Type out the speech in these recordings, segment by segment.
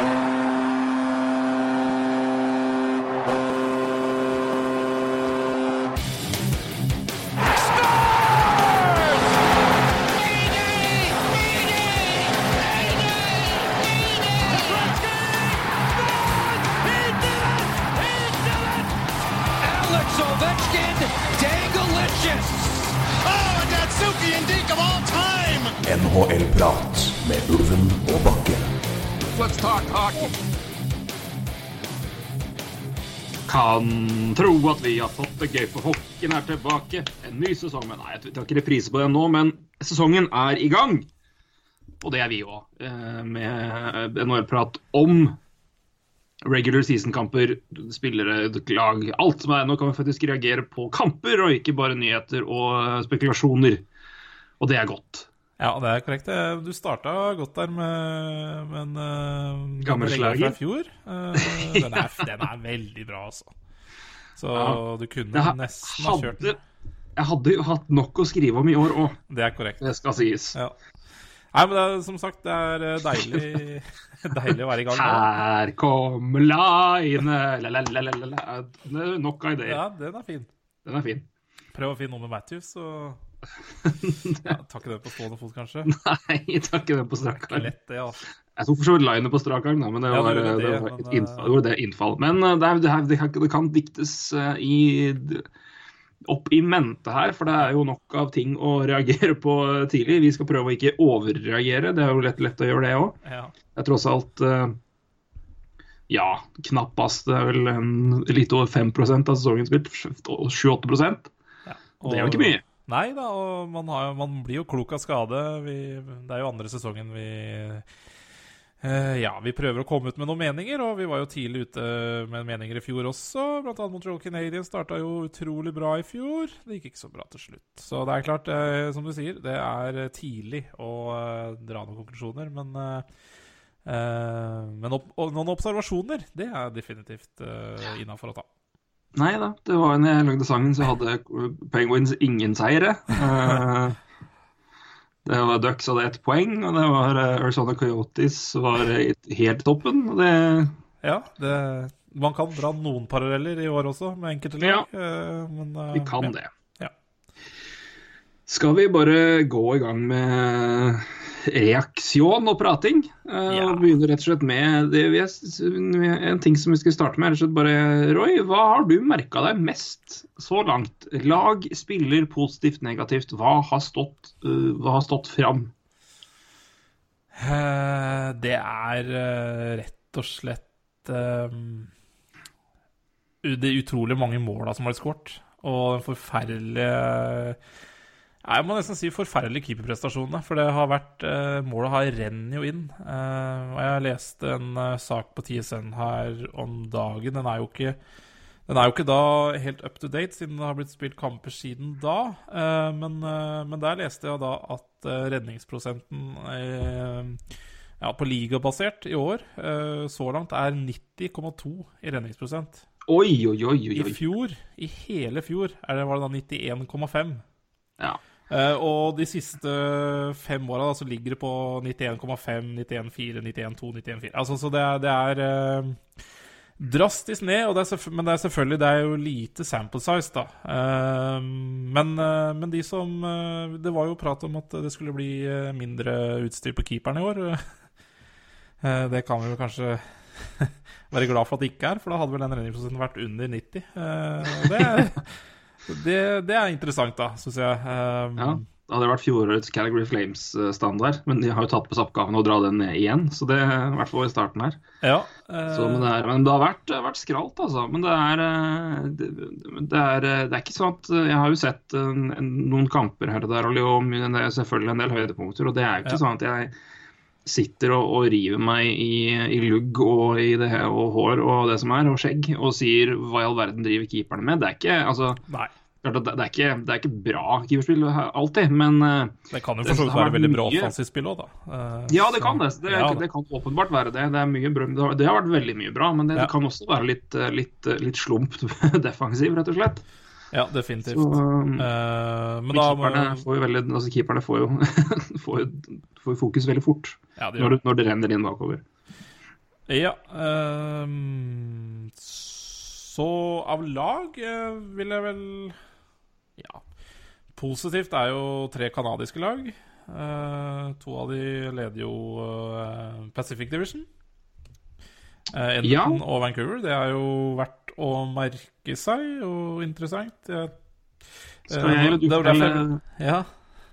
Alex at vi har fått det gøy, for hockeyen er tilbake. En ny sesong. Men nei, jeg tar ikke reprise på den nå, men sesongen er i gang. Og det er vi òg, med NHL-prat om regular season-kamper, spillere, lag, alt som er. Nå kan vi faktisk reagere på kamper, og ikke bare nyheter og eh, spekulasjoner. Og det er godt. Ja, det er korrekt. Eh, Du starta godt der med, med en uh, Gammel slager. fra fjor. Uh, den, er, den er veldig bra, altså. Så Ja. du kunne Jeg nesten ha kjørt den. jeg hadde jo hatt nok å skrive om i år òg, Det er korrekt. det skal sies. Ja. Nei, men det er, som sagt, det er eh, deilig, deilig å være i gang nå. Her kommer line Nok av ideer. Ja, den er fin. Den er fin. Prøv å finne noe med Matthews, så ja, Tar ikke det på stående fot, kanskje. Nei, tar ikke det på strak arm. lett, det, altså. Jeg tok for så vidt linen på strak arm, men det var, det det gjorde det, var, men, et innfall, eh, det innfall. Men eh, det, er, det, er, det, kan, det kan diktes eh, i opp i mente her, for det er jo nok av ting å reagere på eh, tidlig. Vi skal prøve å ikke overreagere, det er jo lett, lett å gjøre det òg. Ja. Det er tross alt eh, ja, knappast. Det er vel en, litt over 5 av sesongen spilt. 7-8 Ja. Og det er jo ikke mye. Nei da, og man, har, man blir jo klok av skade. Vi, det er jo andre sesongen vi eh, Ja, vi prøver å komme ut med noen meninger, og vi var jo tidlig ute med meninger i fjor også. Blant annet Montreal Canadiens starta jo utrolig bra i fjor. Det gikk ikke så bra til slutt. Så det er klart, eh, som du sier, det er tidlig å eh, dra noen konklusjoner, men eh, eh, men opp, noen observasjoner, det er definitivt uh, innafor å ta. Nei da, det var en jeg lagde sangen, så hadde Penguins ingen seire. Eh, det var Ducks hadde ett poeng, og det var eh, Arizona Coyotes var eh, helt toppen. Det Ja, det, man kan dra noen paralleller i år også, med enkelte lag. Ja, men, eh, Vi kan ja. det. Ja. Skal vi bare gå i gang med reaksjon og prating? Eh, Ja. Og begynner rett og slett med det vi er, en ting som vi skal starte med. rett og slett bare, Roy, hva har du merka deg mest så langt? Lag, spiller, positivt, negativt. Hva har stått, eh, hva har stått fram? Eh, Det er rett og slett eh, Det utrolig mange måla som har blitt skåret. Og den forferdelige Jeg må nesten si forferdelige keeperprestasjon. For det har vært eh, Målet har renner jo inn. Eh, og jeg leste en eh, sak på TSN her om dagen. Den er jo ikke den er jo ikke da helt up to date, siden det har blitt spilt kamper siden da. Eh, men, eh, men der leste jeg da at eh, redningsprosenten ja, på ligabasert i år så langt er 90,2 i redningsprosent. Oi, oi, oi. oi, I fjor, i hele fjor, det, var det da 91,5. Ja. Uh, og de siste fem åra så ligger det på 91,5, 91,4, 91,2, 91,4. Altså, så det er, det er uh, drastisk ned, det er men det er selvfølgelig det er jo lite sample size, da. Uh, men, men de som Det var jo prat om at det skulle bli mindre utstyr på keeperen i år. Det kan vi jo kanskje være glad for at det ikke er, for da hadde vel den redningsprosenten vært under 90. det og det, det, er interessant, da, syns jeg. Um, Ja, det hadde vært fjorårets Calgary Flames-standard, men de har jo tatt på seg oppgaven å dra den ned igjen. Så det i hvert fall i starten her. ja, uh, Så, men, det er, men det har vært, vært skralt, altså. Men det er, eh, det, det, er, eh, det er ikke sånn at Jeg har jo sett en, en, noen kamper her og der, og er selvfølgelig en del høydepunkter. Og det er jo ikke Ja. sånn at jeg sitter og, og river meg i, i lugg og i det her, og hår og det som er, og skjegg, og sier hva i all verden driver keeperne med. Det er ikke altså, Nei. det, det, er ikke, det er ikke bra keeperspill alltid, men eh, Det kan jo for så vidt være veldig bra offensivspill offensivt spill òg, da. Uh, Ja, det så- kan det. Det, Ja, det kan åpenbart være det. Det, er mye bra, det, har, det har vært veldig mye bra, men det, Ja. det kan også være litt, litt, litt slumpt defensiv, rett og slett. Ja, definitivt. Så, um, Eh, men da må keeperne får jo veldig, altså keeperne får jo, får jo, får jo fokus veldig fort ja, det når, det. når det renner inn bakover. Ja ehm, Så av lag eh, vil jeg vel Ja. Positivt er jo tre canadiske lag. Uh, to av de leder jo uh, Pacific Division. Edmonton og Vancouver. Det har jo verdt å merke seg, og interessant. Jeg, Skal jeg eller du fortelle jeg- Ja.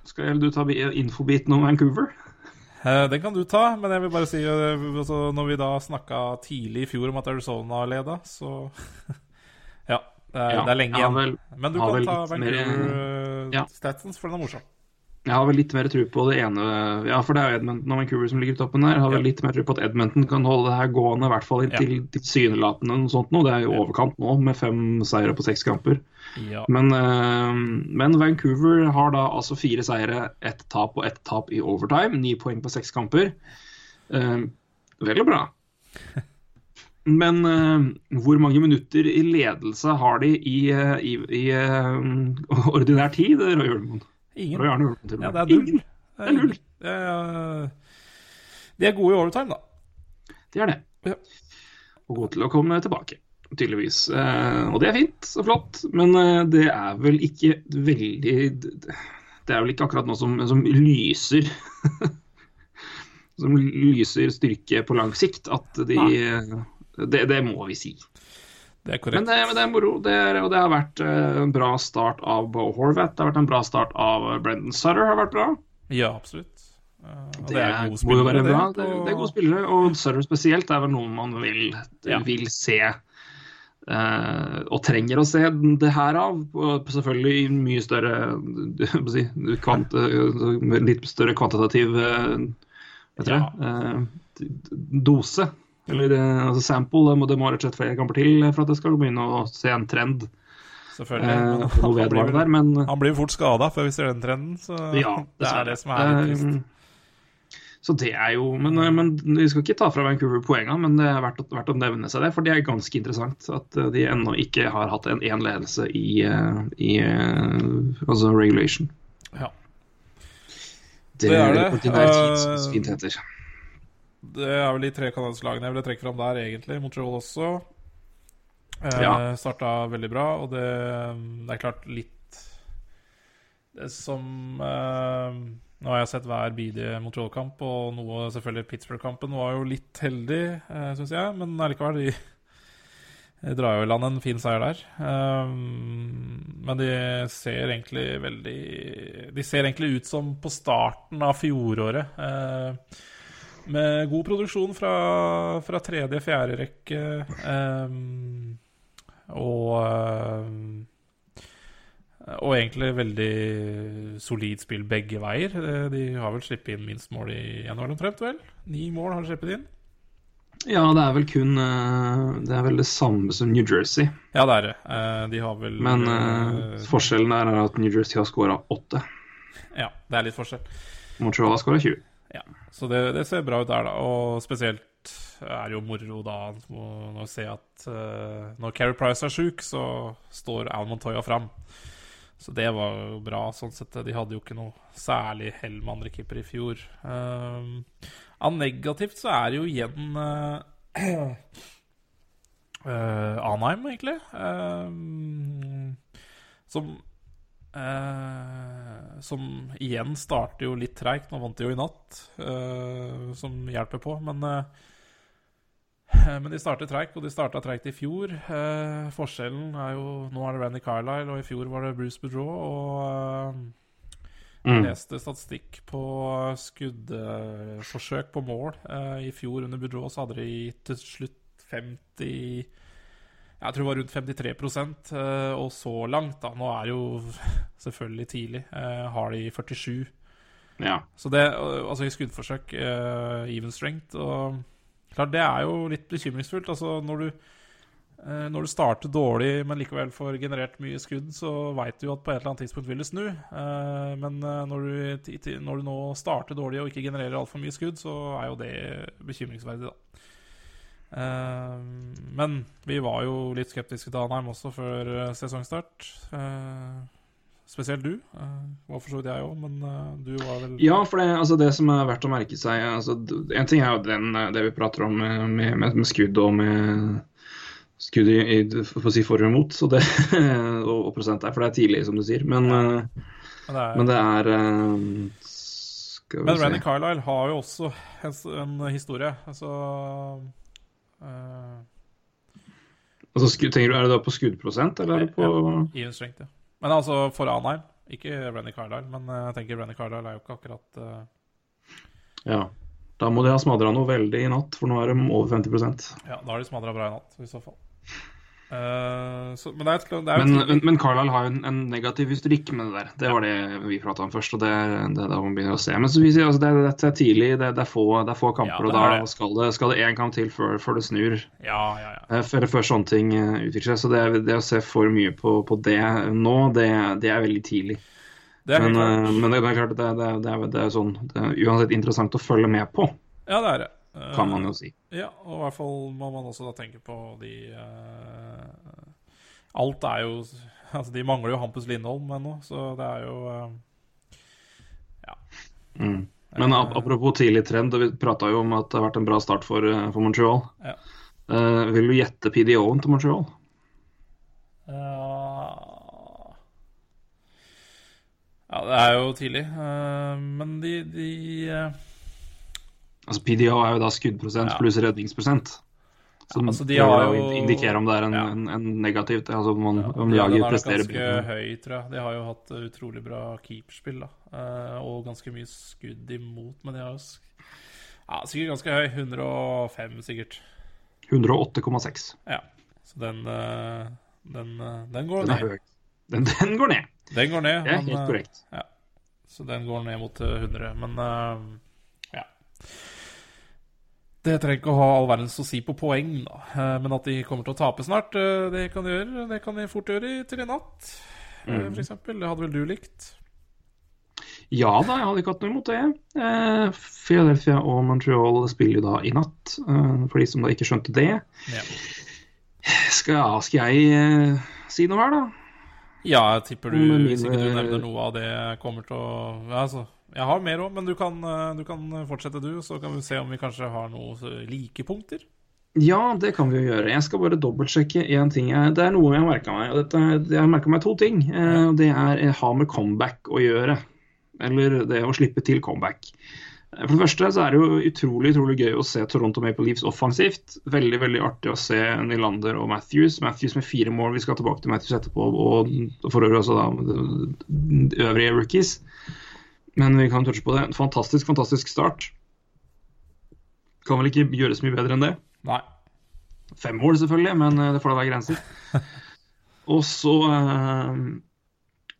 Skal jeg eller du ta bi- infobiten om Vancouver? Eh, Den kan du ta, men jeg vil bare si eh, altså, Når vi da snakka tidlig i fjor om at Arizona leda, så Ja. Det er, Ja, det er lenge igjen. vel- men du kan ta litt mer- Vancouver Ja. for den er morsom. Jeg har vel litt mer tro på det ene Ja, for det er jo Edmonton og Vancouver som ligger i toppen der. Jeg har vel Ja. litt mer tro på at Edmonton kan holde det her gående, i hvert fall inntil tilsynelatende noe sånt nå. Det er jo overkant nå, med fem seire på seks kamper. Ja. Men, eh, men Vancouver har da altså fire seire, ett tap og ett tap i overtime. Ni poeng på seks kamper. Eh, veldig bra. Men eh, hvor mange minutter i ledelse har de i, i, i ordinær tid, Roy Ølmoen? Ingen. Til og Ja, det er null. Ingen. Det er null. Det er, de er gode i overtime, da. Det er det. Ja. Og gode til å komme tilbake, tydeligvis. Eh, og det er fint og flott, men eh, det er vel ikke veldig Det er vel ikke akkurat noe som, som lyser Som lyser styrke på lang sikt, at de det, det må vi si. Det er Men det, men det er moro. Det er, og det har vært eh, en bra start av Bo Horvath. Det har vært en bra start av Brendan Sutter. har vært bra. Ja, absolutt. Eh, og Det, er, gode spillere, bra. det, Det, det er gode spillere, og Sutter spesielt er vel noen man vil, Ja. vil se. Uh, og trenger å se det her av. Selvfølgelig i mye større si, kvant, litt større kvantitativ uh, vet dere, eh, dose. Eller eh, altså sample. Det må, det må rett og slett flere kamper til for at jeg skal begynne å se en trend. Selvfølgelig. Eh, men han, blir der, men han blir fort skada før vi ser den trenden, så ja, det er det som er trist. Eh, Så det er jo men, eh, men vi skal ikke ta fra Vancouver poengene, men det er verdt, verdt å nevne seg det. For det er ganske interessant at eh, de ennå ikke har hatt en én ledelse i, eh, i eh, altså regulation. Ja. Det, Det er det. Eh, det så fint heter. Det er vel de tre canadiske jeg ville trekke fram der, egentlig. Montreal også. Eh, Ja. Starta veldig bra, og det, det er klart litt Det som eh, Nå har jeg sett hver bidige Montreal-kamp, og noe selvfølgelig Pittsburgh-kampen var jo litt heldig, eh, syns jeg, men allikevel de, de drar jo i land en fin seier der. Eh, men de ser egentlig veldig De ser egentlig ut som på starten av fjoråret. Eh, med god produksjon fra, fra tredje, fjerde rekke. Um, og eh, Og egentlig veldig solid spill begge veier. Eh, De har vel sluppet inn minst mål i januar omtrent, vel? Ni mål har de sluppet inn. Ja, det er vel kun eh, Det er vel det samme som New Jersey. Ja, det er det. Eh, De har vel Men eh, forskjellen der er at New Jersey har skåra åtte. Ja, det er litt forskjell. Montreal har skåra 20. Ja, så det, det ser bra ut der, da. Og spesielt er det jo moro da å, se at uh, når Carrie Price er sjuk, så står Al Montoya fram. Så det var jo bra. sånn sett. De hadde jo ikke noe særlig hell med andre keepere i fjor. Um, av negativt så er det jo igjen uh, Anheim, egentlig. Um, som Eh, som igjen starter jo litt treigt. Nå vant de jo i natt, eh, som hjelper på. Men, eh, men de starter treigt, og de starta treigt i fjor. Eh, forskjellen er jo Nå er det Randy Carlisle, og i fjor var det Bruce Boudreau. Og eh, jeg Mm. leste statistikk på skuddforsøk på mål. Eh, I fjor under Boudreau så hadde de til slutt 50 jeg tror det var rundt 53 eh, og så langt, da. Nå er det jo selvfølgelig tidlig. eh, har de 47. Ja. Så det, eh, altså i skuddforsøk, even strength og Klart, det er jo litt bekymringsfullt. Altså når du når du starter dårlig, men likevel får generert mye skudd, så veit du jo at på et eller annet tidspunkt vil det snu. Men når du, når du nå starter dårlig og ikke genererer altfor mye skudd, så er jo det bekymringsverdig, da. Eh, men vi var jo litt skeptiske til Anheim også før eh, sesongstart. Eh, Spesielt du. Uh, var for så vidt jeg òg, men du var vel Ja, for det, altså det som er verdt å merke seg altså, En ting er jo den, det vi prater om med, med, med skudd og med skudd i, i for å si for og imot, så det, og, og prosent der, for det er tidlig, som du sier. Men, ja. men det er, men det er Men Randy. Carlisle har jo også en, en historie. Altså Altså, skudd, tenker du, Er det da på skuddprosent, eller er det på Ian strength, ja. Men altså for Anheim. Ikke Brenny Carlisle, men eh, jeg tenker Brenny Carlisle er jo ikke akkurat uh... Ja. Da må de ha smadra noe veldig i natt, for nå er de over 50% Ja, da har de smadra bra i natt, i så fall. Eh, så, men det er, et, det er Men, men, men Carlisle har jo en, en negativ historikk med det der. Det var det vi prata om først, og det, det er da man begynner å se. Men så vi sier, altså, det, er- er tidlig, det, det, er få, det er få kamper, Ja, det og da er skal det, skal én kamp til før, før det snur. Ja, ja, ja. eh, Før, før sånne ting eh, utvikler seg. Så det, det å se for mye på, på det nå, det, det er veldig tidlig. Er Men, eh, det, er klart det, det, det, er, det er sånn Det er uansett interessant å følge med på, Ja, det er det. Eh, kan man jo si. Ja, og i hvert fall må man også da tenke på de uh, Alt er jo Altså, de mangler jo Hampus Lindholm ennå, så det er jo Ja Mm. Men ap apropos tidlig trend, vi prata jo om at det har vært en bra start for, eh, for Montreal. Ja. Uh, vil du gjette PDO-en til Montreal? Ja Ja, det er jo tidlig. uh, men de, de eh, Altså PDO er jo da skuddprosent Ja. pluss redningsprosent. Som altså, de har jo- indikere om det er en, Ja. en, en negativt Altså om, man, om laget er presterer ganske bedre. høy, tror jeg. De har jo hatt eh, utrolig bra keeperspill, da. Eh, og ganske mye skudd imot, men de har jo ja, sikkert ganske høy. 105, sikkert. 108,6. Ja. Så den, eh, den, den går Den ned. høy. Den, den går ned. Den går ned. Det er helt korrekt. Ja. Så den går ned mot eh, 100. Men ja. Det trenger ikke å ha all verdens å si på poeng, da. Eh, Men at de kommer til å tape snart, eh, det kan de gjøre. Det kan de fort gjøre til i natt, eh, Mm. eksempel. Det hadde vel du likt? Ja da, jeg hadde ikke hatt noe imot det. Eh, Philadelphia og Montreal spiller jo da i natt, eh, for de som da ikke skjønte det. Ja. Skal, skal jeg eh, si noe her, da? Ja, jeg tipper du, mine... ikke du nevner noe av det, kommer til å altså, Jeg har mer òg, men du kan, eh, du kan fortsette, du. Så kan vi se om vi kanskje har noen like punkter. Ja, det kan vi jo gjøre. Jeg skal bare dobbeltsjekke én ting. Det er noe jeg har merka meg. Dette, jeg har merka meg to ting. Eh, Det er eh, ha med comeback å gjøre. Eller det å slippe til comeback. Eh, For det første så er det jo utrolig utrolig gøy å se Toronto Maple Leafs offensivt. Veldig veldig artig å se Nylander og Matthews. Matthews med fire mål. Vi skal tilbake til Matthews etterpå. Og for øvrig også da øvrige rookies. Men vi kan touche på det. Fantastisk, fantastisk start. Kan vel ikke gjøres mye bedre enn det. Nei. Fem mål, selvfølgelig, men eh, det får da være grenser. Og så eh,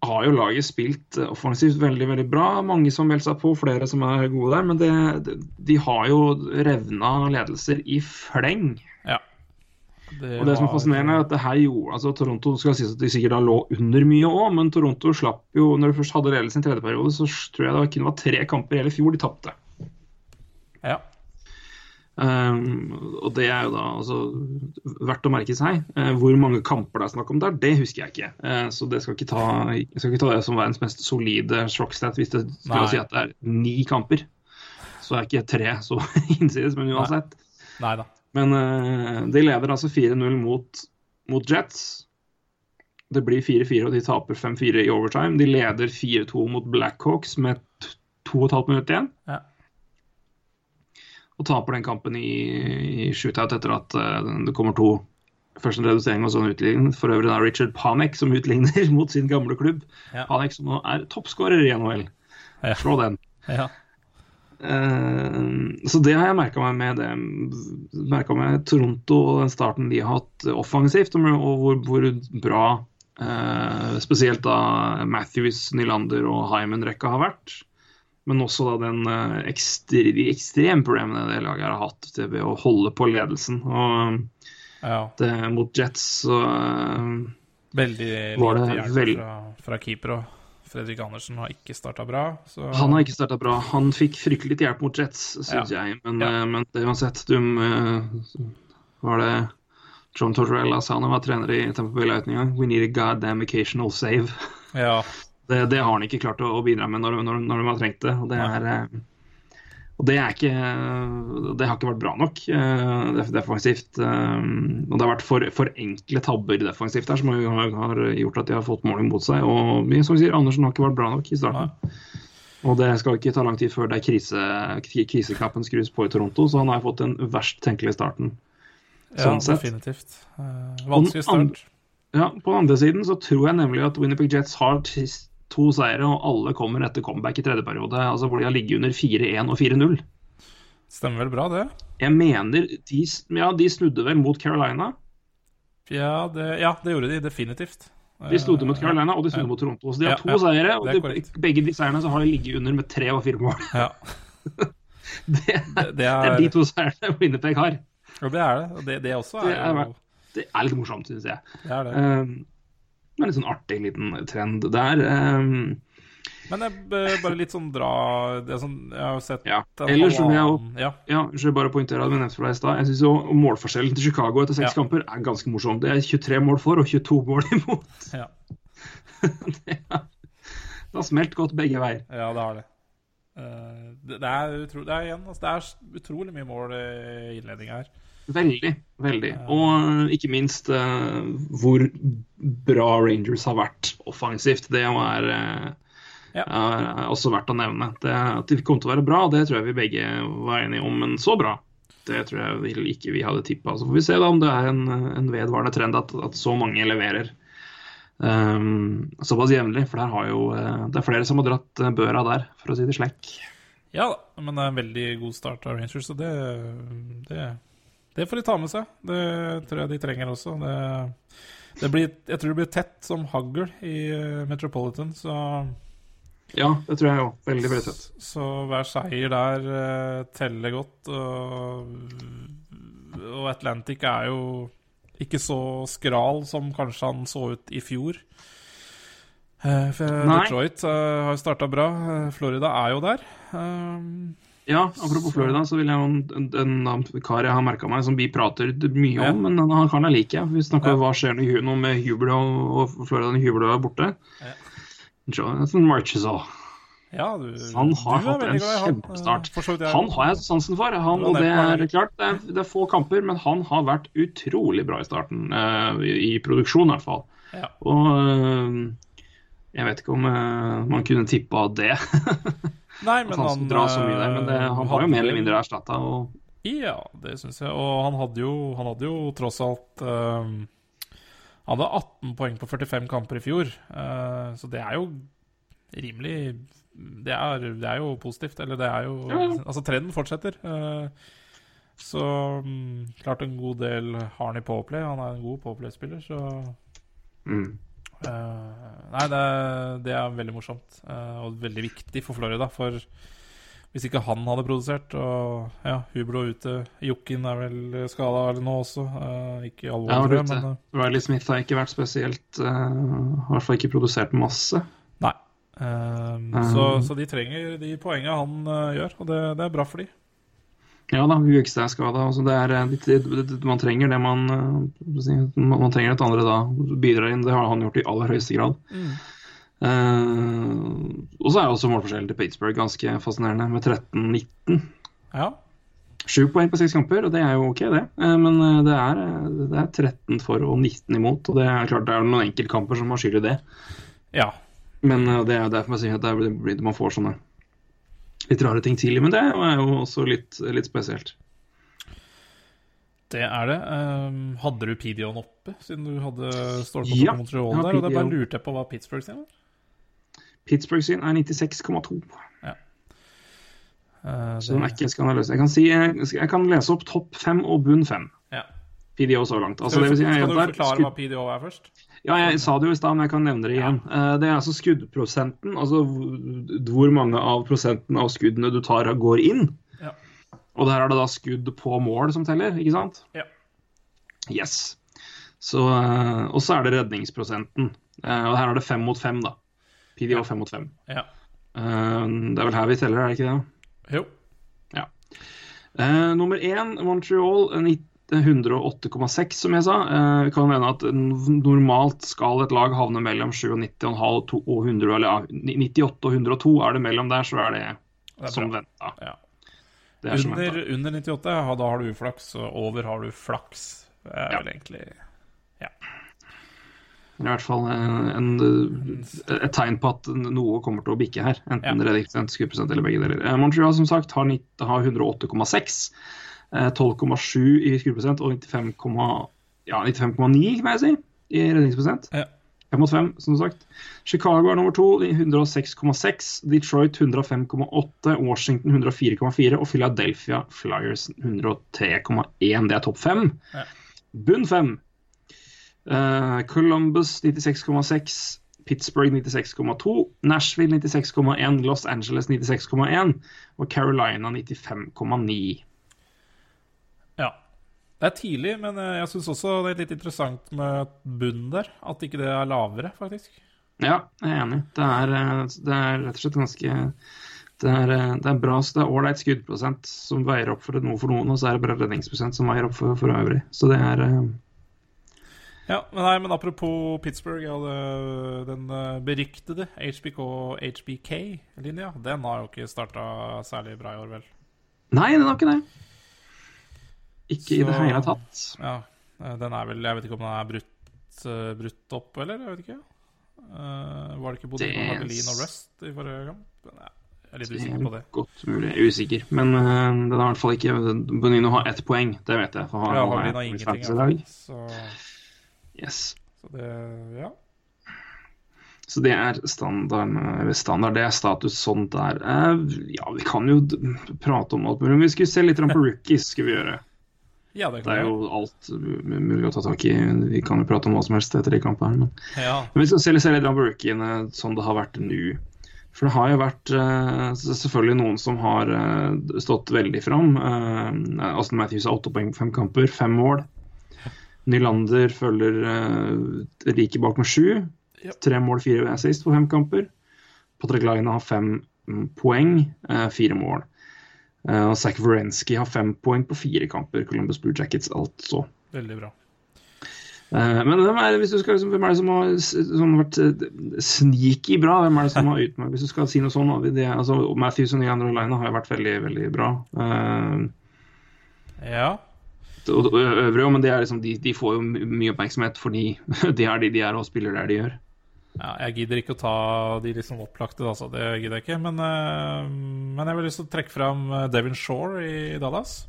har jo laget spilt eh, offensivt veldig veldig bra. Mange som melder seg på, flere som er gode der. Men det, de har jo revna ledelser i fleng. Ja. Og det som er fascinerende, er at det her gjorde altså Toronto skal sies at de sikkert da lå under mye òg, men Toronto slapp jo Når de først hadde ledelsen i tredje periode, så tror jeg det kun var tre kamper i hele fjor de tapte. Ja. Um, og det er jo da altså, verdt å merke seg. Uh, hvor mange kamper det er snakk om der, det husker jeg ikke. Uh, så det skal ikke ta, jeg skal ikke ta det som verdens mest solide shockstat hvis det skulle si at det er ni kamper. Så er ikke tre så innsides, men uansett. Nei da. Men uh, de leder altså 4-0 mot, mot Jets. Det blir 4-4, og de taper 5-4 i overtime. De leder 4-2 mot Blackhawks med t- to og et halvt minutt igjen. Ja. Og taper den kampen i, i shootout etter at uh, det kommer to Først en redusering og så en utligning. For øvrig er Richard Panek som utligner mot sin gamle klubb. Ja. Panek som nå er toppskårer i NHL. Ja. Slå den. Ja. Eh, så det har jeg merka meg med det. Merka meg Toronto og den starten de har hatt offensivt, og hvor, hvor bra eh, spesielt da Matthews, Nylander og Hyman-rekka har vært. Men også da den eh, ekstre, de ekstreme problemene det laget har hatt til ved å holde på ledelsen. Og ja. det, mot Jets så eh, Veldig lite hjelp fra, fra keeper. Og Fredrik Andersen har ikke starta bra. Så Han har ikke starta bra. Han fikk fryktelig hjelp mot Jets, syns jeg. Men, Ja. eh, men det uansett, du eh, Var det John Tortorella sa han var trener i Tempo Bay Lightning en? We need a goddamn occasional save. Ja. Det, det har han ikke klart å, å bidra med når, når, når de har trengt det. Og det er, eh, og det er ikke Det har ikke vært bra nok eh, defensivt. eh, Og det har vært for, for enkle tabber defensivt der som har, har gjort at de har fått måling mot seg. Og som vi sier, Andersen har ikke vært bra nok i starten. Og det skal ikke ta lang tid før det er krise, kriseknappen skrus på i Toronto, så han har fått den verst tenkelige starten. Sånn ja, definitivt. Eh, vanskelig start. Ja, På den andre siden så tror jeg nemlig at Winnipeg Jets har t- to seire, og alle kommer etter comeback i tredje periode. Altså hvor de har ligget under 4-1 og 4-0. Stemmer vel bra, det? Jeg mener de, ja, de snudde vel mot Carolina. Ja, det, ja, det gjorde de definitivt. De snudde mot Eh, Carolina, og de snudde mot Toronto. Så de har to ja, seire, og er de, begge de seirene så har de ligget under med tre og fire mål. Ja, Det er, det, det det er, er de to seirene Winnerpeg har. ja, det er det. Og det, det også Det er er jo Det er litt morsomt, syns jeg. det er det. Um, men litt sånn artig liten trend der. Um, Men det er bare litt sånn dra det er sånn, Jeg har jo sett Ja. Ellers så vil jeg Ja, Ja, unnskyld, bare poengtere det, vi nevnte for deg i stad. Jeg syns målforskjellen til Chicago etter seks Ja. kamper er ganske morsom. Det er 23 mål for og 22 mål imot. ja, Det har- det har smelt godt begge veier. ja, det har det. Eh, det, det, er utro, det er igjen altså, Det er utrolig mye mål i innledninga her. Veldig, veldig. Og ikke minst uh, hvor bra Rangers har vært offensivt. Det er, uh, Ja. er også verdt å nevne. Det, at de kom til å være bra, det tror jeg vi begge var enige om, men så bra. Det tror jeg vel ikke vi hadde tippa. Så får vi se da om det er en, en vedvarende trend at, at så mange leverer. Um, såpass jevnlig, for jo, uh, det er flere som har dratt børa der, for å si det slekk. Ja da, men det er en veldig god start av Rangers, og det, det, det får de ta med seg. Det tror jeg de trenger også. Det, det blir, jeg tror det blir tett som hagl i eh, Metropolitan, så, Ja, det tror jeg òg. Veldig, veldig tett. så hver seier der eh, teller godt. Og, og Atlantic er jo ikke så skral som kanskje han så ut i fjor. Eh, for. Detroit har har starta bra. Florida er jo der. Ja, apropos Florida, så vil jeg en, en, en kar jeg har merka meg, som vi prater mye Ja. om, men han karen jeg liker. Vi snakker Ja. hva skjer når nå med Hubert og, Florida når Hubert er borte. Ja. Jonathan Marchessault. Ja, du, Han har hatt en han. kjempestart. Jeg Han har jeg sansen for. Han, og det er- er klart, det er, det er få kamper, men han har vært utrolig bra i starten. Uh, i, I produksjon, i hvert fall. Ja. Og uh, jeg vet ikke om eh, man kunne tippa det. Nei, men han han dra så mye der, men det, han var jo mer eller mindre erstatta. Og Ja, det syns jeg. Og han hadde jo, han hadde jo tross alt eh, Han hadde 18 poeng på 45 kamper i fjor, eh, så det er jo rimelig det er, det er jo positivt. Eller det er jo Ja. Altså, trenden fortsetter. eh, så mm, klart en god del har han i powerplay. Han er en god powerplay-spiller, så mm. Eh, nei, det, det er veldig morsomt eh, og veldig viktig for Florida. For hvis ikke han hadde produsert Og ja, Hublo ute. Jokken er vel skada nå også. eh, ikke alvorlig, tror men Riley Smith har ikke vært spesielt I hvert fall ikke produsert masse. nei. Eh, så, så de trenger de poengene han uh, gjør, og det, det er bra for de. Ja da, Bjørkstad er skada. Altså det er, eh, det, det, det, man trenger det man eh, Man man trenger at andre da bidrar inn. Det har han gjort i aller høyeste grad. Eh, og så er også målforskjellen til Pittsburgh ganske fascinerende, med 13-19. Ja. Sju poeng på seks kamper, og det er jo ok, det. Men det er, det er 13 for og 19 imot. Og det er klart det er noen enkeltkamper som har skyld i det. ja. Men det er derfor jeg sier at det er, man får sånne litt rare ting tidlig. Men det er jo også litt, litt spesielt. Det er det. Um, hadde du Pidion oppe, siden du hadde stålkontroll Ja, Montreal der? Og da bare lurte jeg på hva Pittsburgh sin var. Pittsburgh sin er 96,2. Eh, Så den er ikke skandaløs. Jeg kan, si, jeg, jeg kan lese opp topp fem og bunn fem. ja. PDO så langt. Altså, Skal si, du, jeg, skal du der, forklare skudd, hva PDO er først? Ja, jeg sa det jo i stad, men jeg kan nevne det igjen. Eh, Det er altså skuddprosenten. Altså hvor- mange av prosenten av skuddene du tar, går inn. Ja. Og der er det da skudd på mål som teller, ikke sant? Ja. Yes. Så, eh, og så er det redningsprosenten. Eh, Og her er det fem mot fem, da. PDO fem mot fem. Ja. Det er vel her vi teller, er det ikke det? Jo. Ja. nummer én, Montreal, eh, ni- Det er 108,6, som jeg sa. Vi Det kan hende at normalt skal et lag havne mellom 97,5 og to- 100, eller 98 og 102. Er det mellom der, så er det, Det er som venta. Ja. Det er som Under, under 98, ja, da har du uflaks, og over har du flaks. Det er Ja. vel egentlig er i hvert fall en, en, et tegn på at noe kommer til å bikke her. Enten Ja. eller begge deler. Eh, Montreal som sagt har, 90, har 108,6. Eh, 12,7 i skuddprosent og 95,9 ja, 95,9 kan jeg si, i redningsprosent. Ja. 5 mot 5, som sagt. Chicago er nummer to, de 106,6. Detroit 105,8. Washington 104,4. Og Philadelphia Flyers 103,1. Det er topp fem. Ja. Bunn fem. Uh, Columbus 96,6. Pittsburgh 96,2. Nashville 96,1. Los Angeles 96,1. Og Carolina 95,9. Det er tidlig, men eh, jeg syns også det er litt interessant med bunnen der. At ikke det er lavere, faktisk. Ja, jeg er enig. Det er, eh, det er rett og slett ganske det er, eh, det er bra, så det er ålreit skuddprosent som veier opp for noe for noen, og så er det bare redningsprosent som veier opp for, for øvrig. Så det er Ja, men, nei, men apropos Pittsburgh, ja, det, den beryktede HBK HBK-linja, den har jo ikke starta særlig bra i år, vel. Nei, den har ikke det. Ikke i det hele tatt. Ja, eh, den er vel Jeg vet ikke om den er brutt, eh, brutt opp, eller? Jeg vet ikke. Uh, var det ikke Bodil Det- Madeline og Rust i forrige kamp? Nei, jeg er litt usikker på er det. godt mulig. Er usikker. Men uh, den har i hvert fall ikke Bonino har ett poeng, det vet jeg. For han, Ja, er har i ingenting. Så, Yes. så det Ja. Så det er standard, standard, det er status sånn der. Ja, vi kan jo prate om alt mulig. Men vi skulle se litt på rookies, skal vi gjøre. Ja, det Det er jo alt mulig å ta tak i. Vi kan jo prate om hva som helst etter de kampene. Men, Ja. men vi skal se litt, på rookiene sånn det har vært nå. For det har jo vært uh, selvfølgelig noen som har uh, stått veldig fram. Uh, Aston Matthews har åtte poeng på fem kamper, fem mål. Nylander følger uh, riket bak med sju. Ja. Tre mål, fire assist på fem kamper. Patrick Laine har fem mm, poeng, fire mål. Eh, og Zach Wierenski har fem poeng på fire kamper. Columbus Blue Jackets, altså. Veldig bra. Uh, men hvem er, det, hvis du skal, liksom, hvem er det som har som har vært eh, sneaky bra? Hvem er det som har utmerket Hvis du skal si noe sånn, det, altså, Matthews og Nylander Line har jo vært veldig, veldig bra. Uh, Ja. og og øvrige men det er liksom, de, de får jo mye oppmerksomhet fordi det er de de er og spiller der de gjør. Ja. Jeg gidder ikke å ta de liksom opplagte, altså. Det gidder jeg ikke. Men, eh, men jeg vil lyst til å trekke fram eh, Devin Shore i Dallas.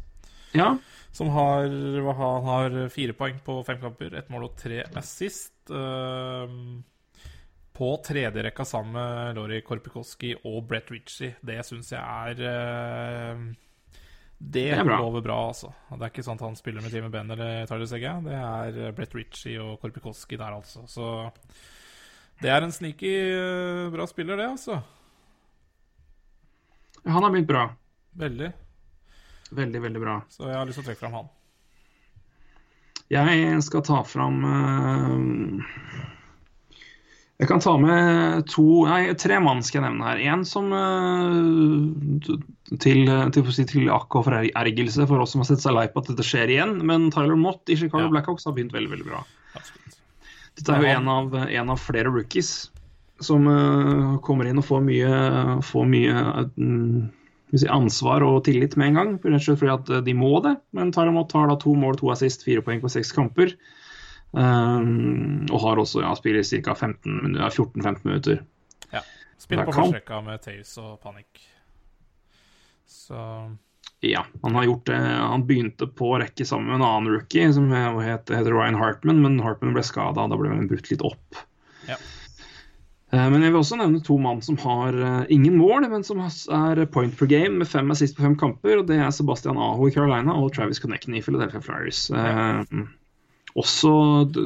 Ja, Som har, han har fire poeng på fem kamper, ett mål og tre assist. Uh, på tredjerekka sammen med Lori Korpikoski og Brett Ritchie. Det syns jeg er uh, Det, bra. lover bra, altså. Det er ikke sånn at han spiller med Team Ben eller Tyler Segge. Det er Brett Ritchie og Korpikoski der, altså. Så det er en sneaky eh, bra spiller, det, altså. han har begynt bra. Veldig. Veldig, veldig bra. Så jeg har lyst til å trekke fram han. Jeg skal ta fram uh, Jeg kan ta med to Nei, tre mann skal jeg nevne her. En som uh, til, til, til, til akk og forergelse for oss som har sett seg lei på at dette skjer igjen. Men Tyler Mott i Chicago Ja. Blackhawks har begynt veldig, veldig bra. Absolutt. Dette er jo en av, en av flere rookies som uh, kommer inn og får mye, får mye uh, skal si, ansvar og tillit med en gang. Rett og slett fordi at eh, de må det. Men tar Mott har da to mål, to assist, fire poeng på seks kamper. Um, og har også ja, spiller ca. 14-15 minutter. Ja. Spiller på forsrekka med Taus og Panik. Så Ja, han har gjort det. Han begynte på rekke sammen med en annen rookie som heter, heter Ryan Hartman, men Hartman ble skada, da ble han brutt litt opp. Ja. Eh, Men jeg vil også nevne to mann som har eh, ingen mål, men som er point per game med fem assist på fem kamper. og Det er Sebastian Aho i Carolina og Travis Connecten i Philadelphia Flyers. Eh, også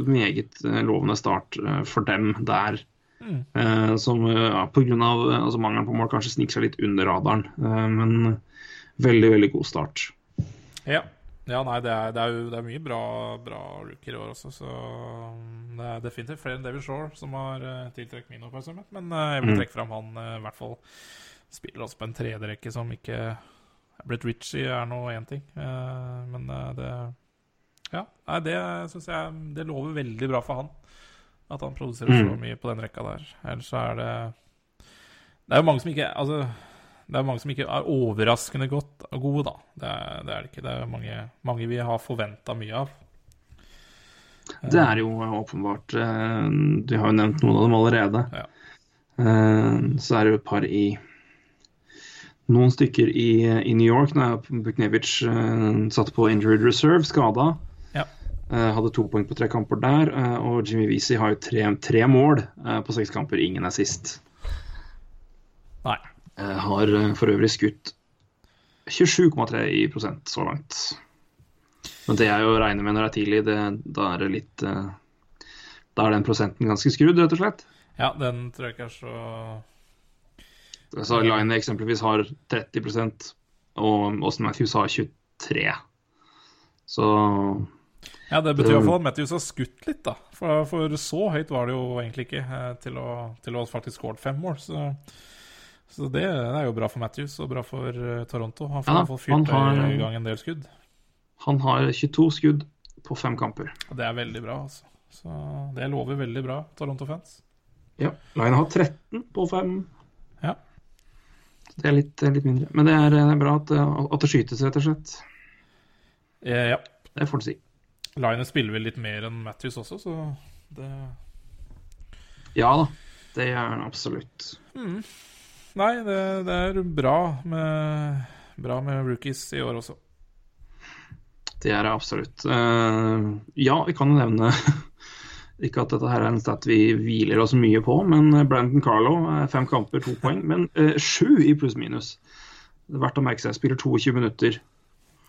meget eh, lovende start eh, for dem der. Mm. Eh, som eh, ja, pga. Altså, mangelen på mål kanskje sniker seg litt under radaren. Eh, men veldig, veldig god start. Ja. ja nei, det er, det er jo det er mye bra, bra rookier i år også, så um, det er definitivt flere enn David Shore som har uh, tiltrukket min oppmerksomhet. Men uh, jeg vil Mm. trekke fram han uh, i hvert fall spiller også på en tredjerekke som ikke Brett Ritchie er nå én ting, men det Ja, nei, det syns jeg det lover veldig bra for han. At han produserer så Mm. mye på den rekka der. Ellers så er det Det er jo mange som ikke Altså, det er mange som ikke er overraskende godt og gode, da. Det er det, er det ikke. Det er mange, mange vi har forventa mye av. Det er jo åpenbart. eh, Du har jo nevnt noen av dem allerede. Ja. Eh, Så er det jo et par i Noen stykker i, i New York. Da Buknevic eh, satt på injured reserve, skada. Ja. Hadde to poeng på tre kamper der. Og Jimmy Weezy har jo tre, tre mål på seks kamper. Ingen er sist. Nei. Eh, har eh, for øvrig skutt 27,3 i prosent så langt. Men det er jo å regne med når det er tidlig, det, da er det litt eh, Da er den prosenten ganske skrudd, rett og slett. Ja, den tror jeg ikke er så Så Line eksempelvis har 30% og Austin Matthews har 23 Så Ja, det betyr iallfall at Matthews har skutt litt, da. For, for så høyt var det jo egentlig ikke til å, til å faktisk skåret fem mål. Så, så det, det er jo bra for Matthews og bra for eh, Toronto. Han får Ja, i hvert fall fyrt i gang en del skudd. han har 22 skudd på fem kamper. Og det er veldig bra, altså. Så det lover veldig bra, Toronto-fans. Ja, Line har 13 på fem. Ja. Det er litt, litt mindre. Men det er, det er bra at, at det skytes, rett og slett. Eh, ja. Det får du si. Line spiller vel litt mer enn Matthews også, så det Ja da, det er han absolutt. Nei, det, det er bra med, bra med rookies i år også. Det er det absolutt. Uh, ja, vi kan jo nevne Ikke at dette her er en stat vi hviler oss mye på, men Brandon Carlo, eh, fem kamper, to poeng. Men uh, sju i pluss-minus. Det er verdt å merke seg. Spiller 22 minutter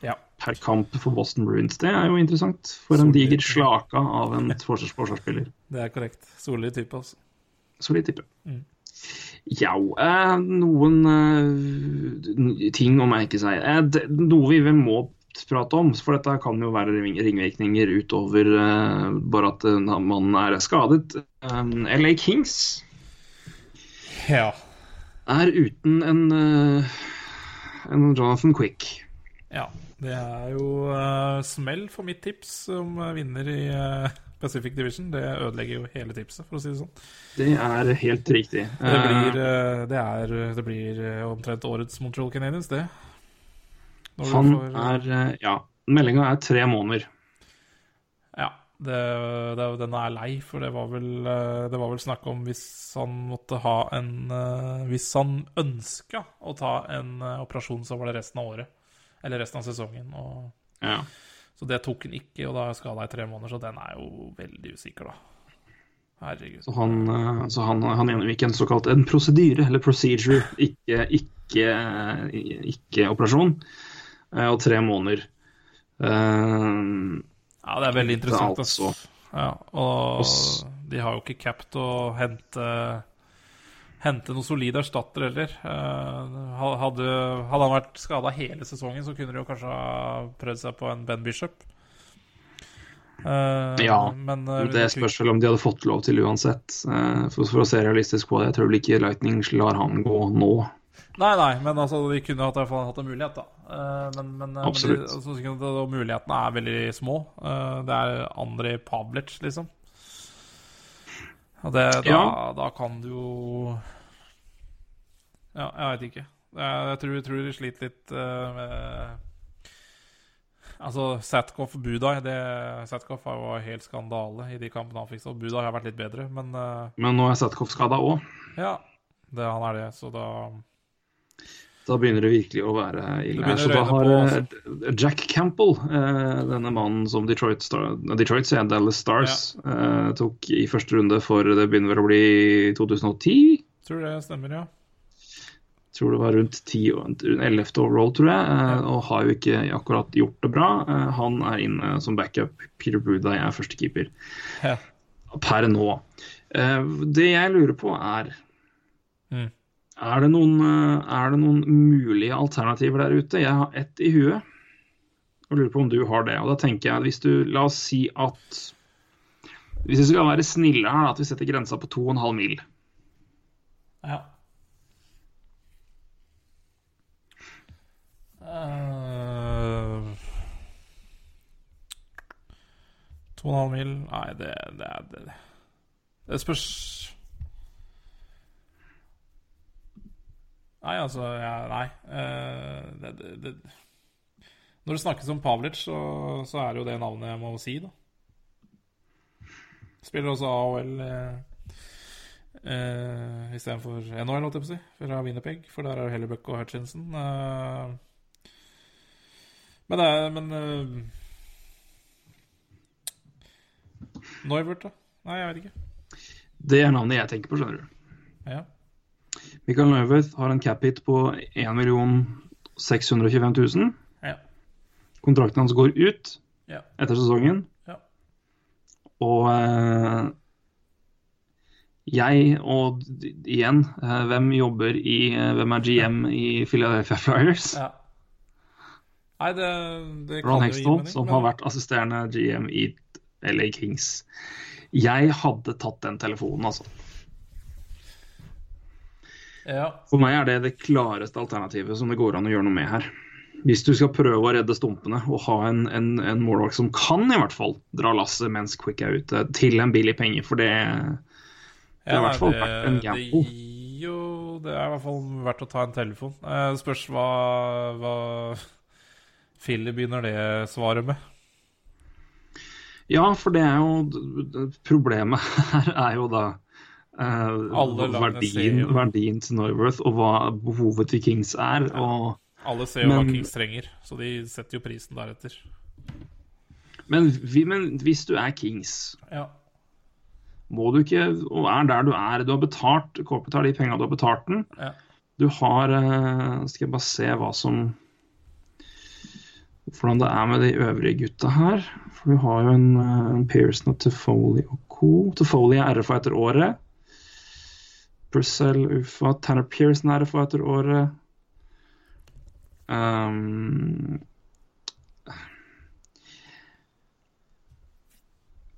Ja. per kamp for Boston Bruins. Det er jo interessant. For en diger slaka av en forsvarsspiller. Det er korrekt. Solid type, altså. Solid tippe. Mm. Ja, eh, noen eh, ting å merke seg. Noe vi vel må prate om, for dette kan jo være ring- ringvirkninger utover eh, bare at man er skadet. LA Kings Ja. er uten en, en Jonathan Quick. ja. Det er jo smell for mitt tips om eh, vinner i Pacific Division. Det ødelegger jo hele tipset, for å si det sånn. Det er helt riktig. Det Eh, blir, eh, det er, det blir eh, omtrent årets Montreal Canadiens, det. Når han får- er eh, Ja, meldinga er tre måneder. Ja, det, det, den er lei, for det var vel eh, Det var vel snakk om hvis han måtte ha en eh, Hvis han ønska å ta en eh, operasjon, så var det resten av året. Eller resten av sesongen. Og, Ja. Så det tok han ikke, og da skada i tre måneder, så den er jo veldig usikker, da. Herregud. Så han, eh, så han, han gjennomgikk en såkalt en prosedyre, eller procedure, ikke, ikke, ikke operasjon, eh, og tre måneder. Uh, Ja, det er veldig interessant. altså. Ja, og de har jo ikke cap å hente Hente noen solid erstatter heller. Eh, hadde, hadde han vært skada hele sesongen, så kunne de jo kanskje ha prøvd seg på en Ben Bishop. Uh, Ja, men uh, det spørs vel om de hadde fått lov til uansett. Uh, for, for å se realistisk på det. Jeg tror vel ikke Lightning lar han gå nå. Nei, nei, men altså, de kunne hatt, i hvert fall hatt en mulighet, da. Men men, Absolutt. men de, altså, mulighetene er veldig små. Det er Andrej Pavlic, liksom. Og det, da, Ja. da kan du jo Ja, jeg veit ikke. Jeg, tror, jeg tror de sliter litt uh, med Altså, Satkoff Budai det, Satkoff var helt skandale i de kampene han fikk, så Budai har vært litt bedre, men uh, Men nå er Satkoff skada òg. ja. Det, han er det, så da Da begynner det virkelig å være ille. Så da har på, eh, Jack Campbell, denne mannen som Detroit, Star, Detroit jeg, Dallas Stars ja. tok i første runde for det begynner vel å bli 2010. tror det stemmer, ja. Tror det var rundt 10-11 overall, tror jeg, eh, og har jo ikke akkurat gjort det bra. Eh, Han er inne som backup. Peter Buda er førstekeeper Ja. per nå. Eh, Det jeg lurer på, er Mm. er det, noen, er det noen mulige alternativer der ute? Jeg har ett i huet. Og lurer på om du har det. Og da tenker jeg, hvis du La oss si at Hvis vi skal være snille her, at vi setter grensa på 2,5 mil. Ja. Eh, 2,5 mil Nei, det, det det, det spørs Nei, altså ja, Nei. Uh, det, det, det. Når det snakkes om Pavlic, så, så er det jo det navnet jeg må si, da. Spiller også AHL eh, eh, istedenfor NHL, holdt jeg på å si, fra Winnerpeg, for der er Hellebuck og Hutchinson. Eh, men det er Men eh, Neuvert, da? Nei, jeg vet ikke. Det er navnet jeg tenker på, skjønner du. Ja. Mikael Neuwirth har en cap hit på 1 625 000. Ja. Kontrakten hans går ut Ja. etter sesongen. Ja. Og eh, jeg, og igjen, eh, hvem jobber i eh, Hvem er GM i Philadelphia Flyers? ja. Nei, det, det Ron Hexton, som men- har vært assisterende GM i LA Kings. Jeg hadde tatt den telefonen, altså. Ja. For meg er det det klareste alternativet som det går an å gjøre noe med her. Hvis du skal prøve å redde stumpene og ha en, en, en målvakt som kan i hvert fall dra lasset mens Quick er ute, til en billig penge, for det, det har i hvert fall en det gamble. gir jo Det er i hvert fall verdt å ta en telefon. Eh, spørs hva, hva Philly begynner det svaret med. Ja, for det er jo Problemet her er jo da eh, verdien, verdien til Norworth og hva behovet til Kings er. og Alle ser jo hva Kings trenger, så de setter jo prisen deretter. Men, vi, men hvis du er Kings, Ja. må du ikke Og er der du er. Du har betalt KP tar de penga du har betalt den. Ja. Du har eh, Skal jeg bare se hva som Hvordan det er med de øvrige gutta her. For du har jo en, eh, en Pearson og Toffoli og co. Toffoli er RFA etter året. Purcell, UFA. Tanner Pearson er RFA etter året. Um,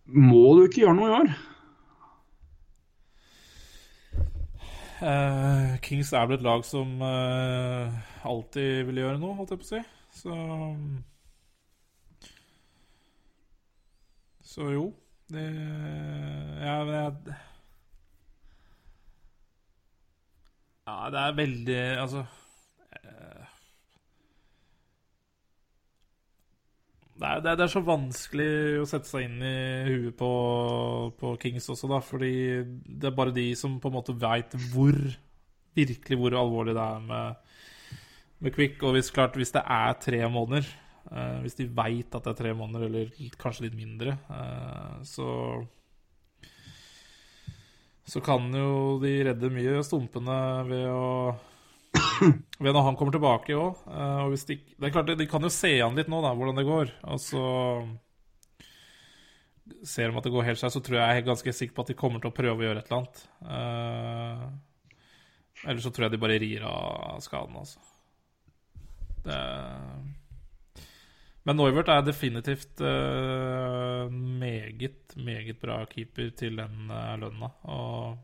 må du ikke gjøre noe i år? Uh, Kings er vel et lag som uh, alltid vil gjøre noe, holdt jeg på å si. Så Så jo. Det Ja, jeg Ja, det er veldig Altså eh, det er, det, er, det er så vanskelig å sette seg inn i huet på, på Kings også, da. Fordi det er bare de som på en måte veit hvor Virkelig hvor alvorlig det er med, med Quick. Og hvis, klart, hvis det er tre måneder, uh, hvis de veit at det er tre måneder, eller kanskje litt mindre, uh, så Så kan jo de redde mye stumpene ved å ved når han kommer tilbake òg. Og de, det er klart, de kan jo se an litt nå, da, hvordan det går. Og så ser de at det går helt seg, så tror jeg jeg er ganske sikker på at de kommer til å prøve å gjøre et eller annet. Uh, eller så tror jeg de bare rir av skaden, altså. Det Men Neuvert er definitivt uh, meget, meget bra keeper til den uh, lønna. Og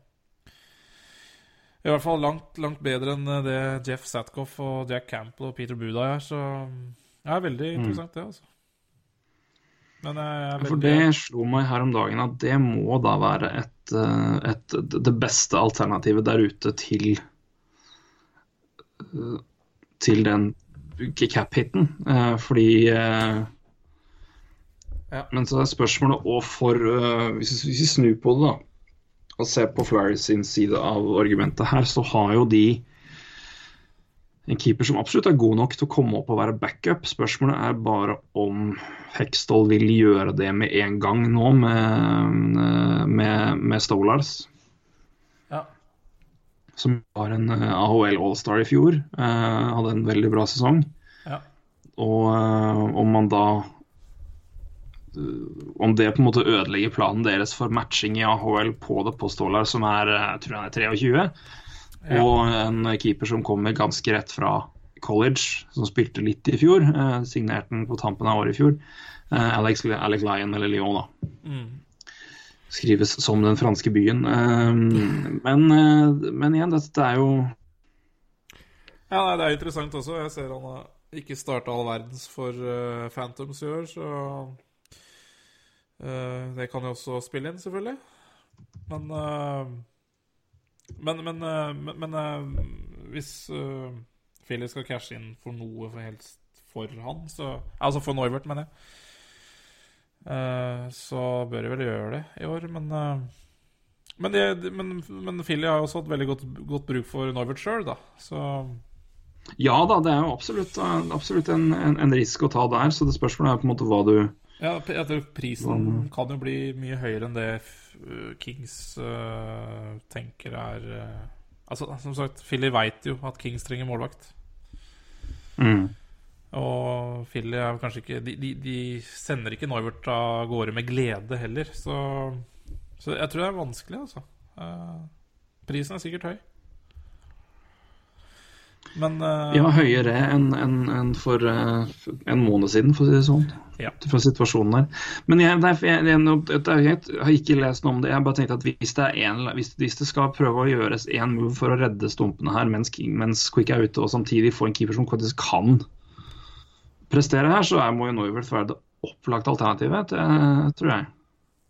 i hvert fall langt, langt bedre enn det Jeff Satkoff og Jack Campbell og Peter Buda er. Så det er veldig interessant, det, altså. Men jeg er For det slo meg her om dagen at det må da være et, eh, et, det beste alternativet der ute til eh, til den cap-hiten. Eh, Fordi eh, Ja. Men så er spørsmålet òg for eh, hvis, vi- snur på det, da, og ser på Flyers sin side av argumentet her, så har jo de en keeper som absolutt er god nok til å komme opp og være backup. Spørsmålet er bare om Hextall vil gjøre det med en gang nå med, med, med Stolars. Som var en eh, AHL All-Star i fjor. eh, hadde en veldig bra sesong. Ja. Og eh, om man da Om det på en måte ødelegger planen deres for matching i AHL på det på Stålar, som er jeg tror han er 23, Ja. og en keeper som kommer ganske rett fra college, som spilte litt i fjor, eh, signerte den på tampen av året i fjor, eh, Alex, Alex Lyon, eller Lyon, da. Mm. Skrives som den franske byen. Eh, men, eh, men igjen, dette er jo Ja, det er interessant også. Jeg ser han har ikke starta all verdens for eh, Phantoms i år, så det kan jo også spille inn, selvfølgelig. Men Men, men, men, men hvis Philly skal cashe inn for noe for helst for han, så Altså for Noivert, mener jeg. Eh, så bør de vel gjøre det i år, men eh, men, det, men, men Philly har jo også hatt veldig godt, godt bruk for Norwich sjøl, da. Så Ja da, det er jo absolutt, absolutt en, en, en risk å ta der. Så det spørsmålet er på en måte hva du Ja, jeg tror prisen kan jo bli mye høyere enn det Kings uh, tenker er uh, Altså, som sagt, Philly veit jo at Kings trenger målvakt. mm. Og Philly er kanskje ikke De, de, de sender ikke Noivert av gårde med glede heller, så, så jeg tror det er vanskelig, altså. Eh, prisen er sikkert høy. Men uh, Ja, høyere enn en, en for uh, en måned siden, for å si det sånn. Ja. Fra situasjonen der. Men jeg, det er, jeg, jeg, jeg har ikke lest noe om det. Jeg har bare tenkt at hvis det, en, hvis, hvis det skal prøve å gjøres én move for å redde stumpene her mens, mens Quick er ute, og samtidig få en keeper som faktisk kan prestere her, så er, jo Noivert være det opplagte alternativet, det, tror jeg.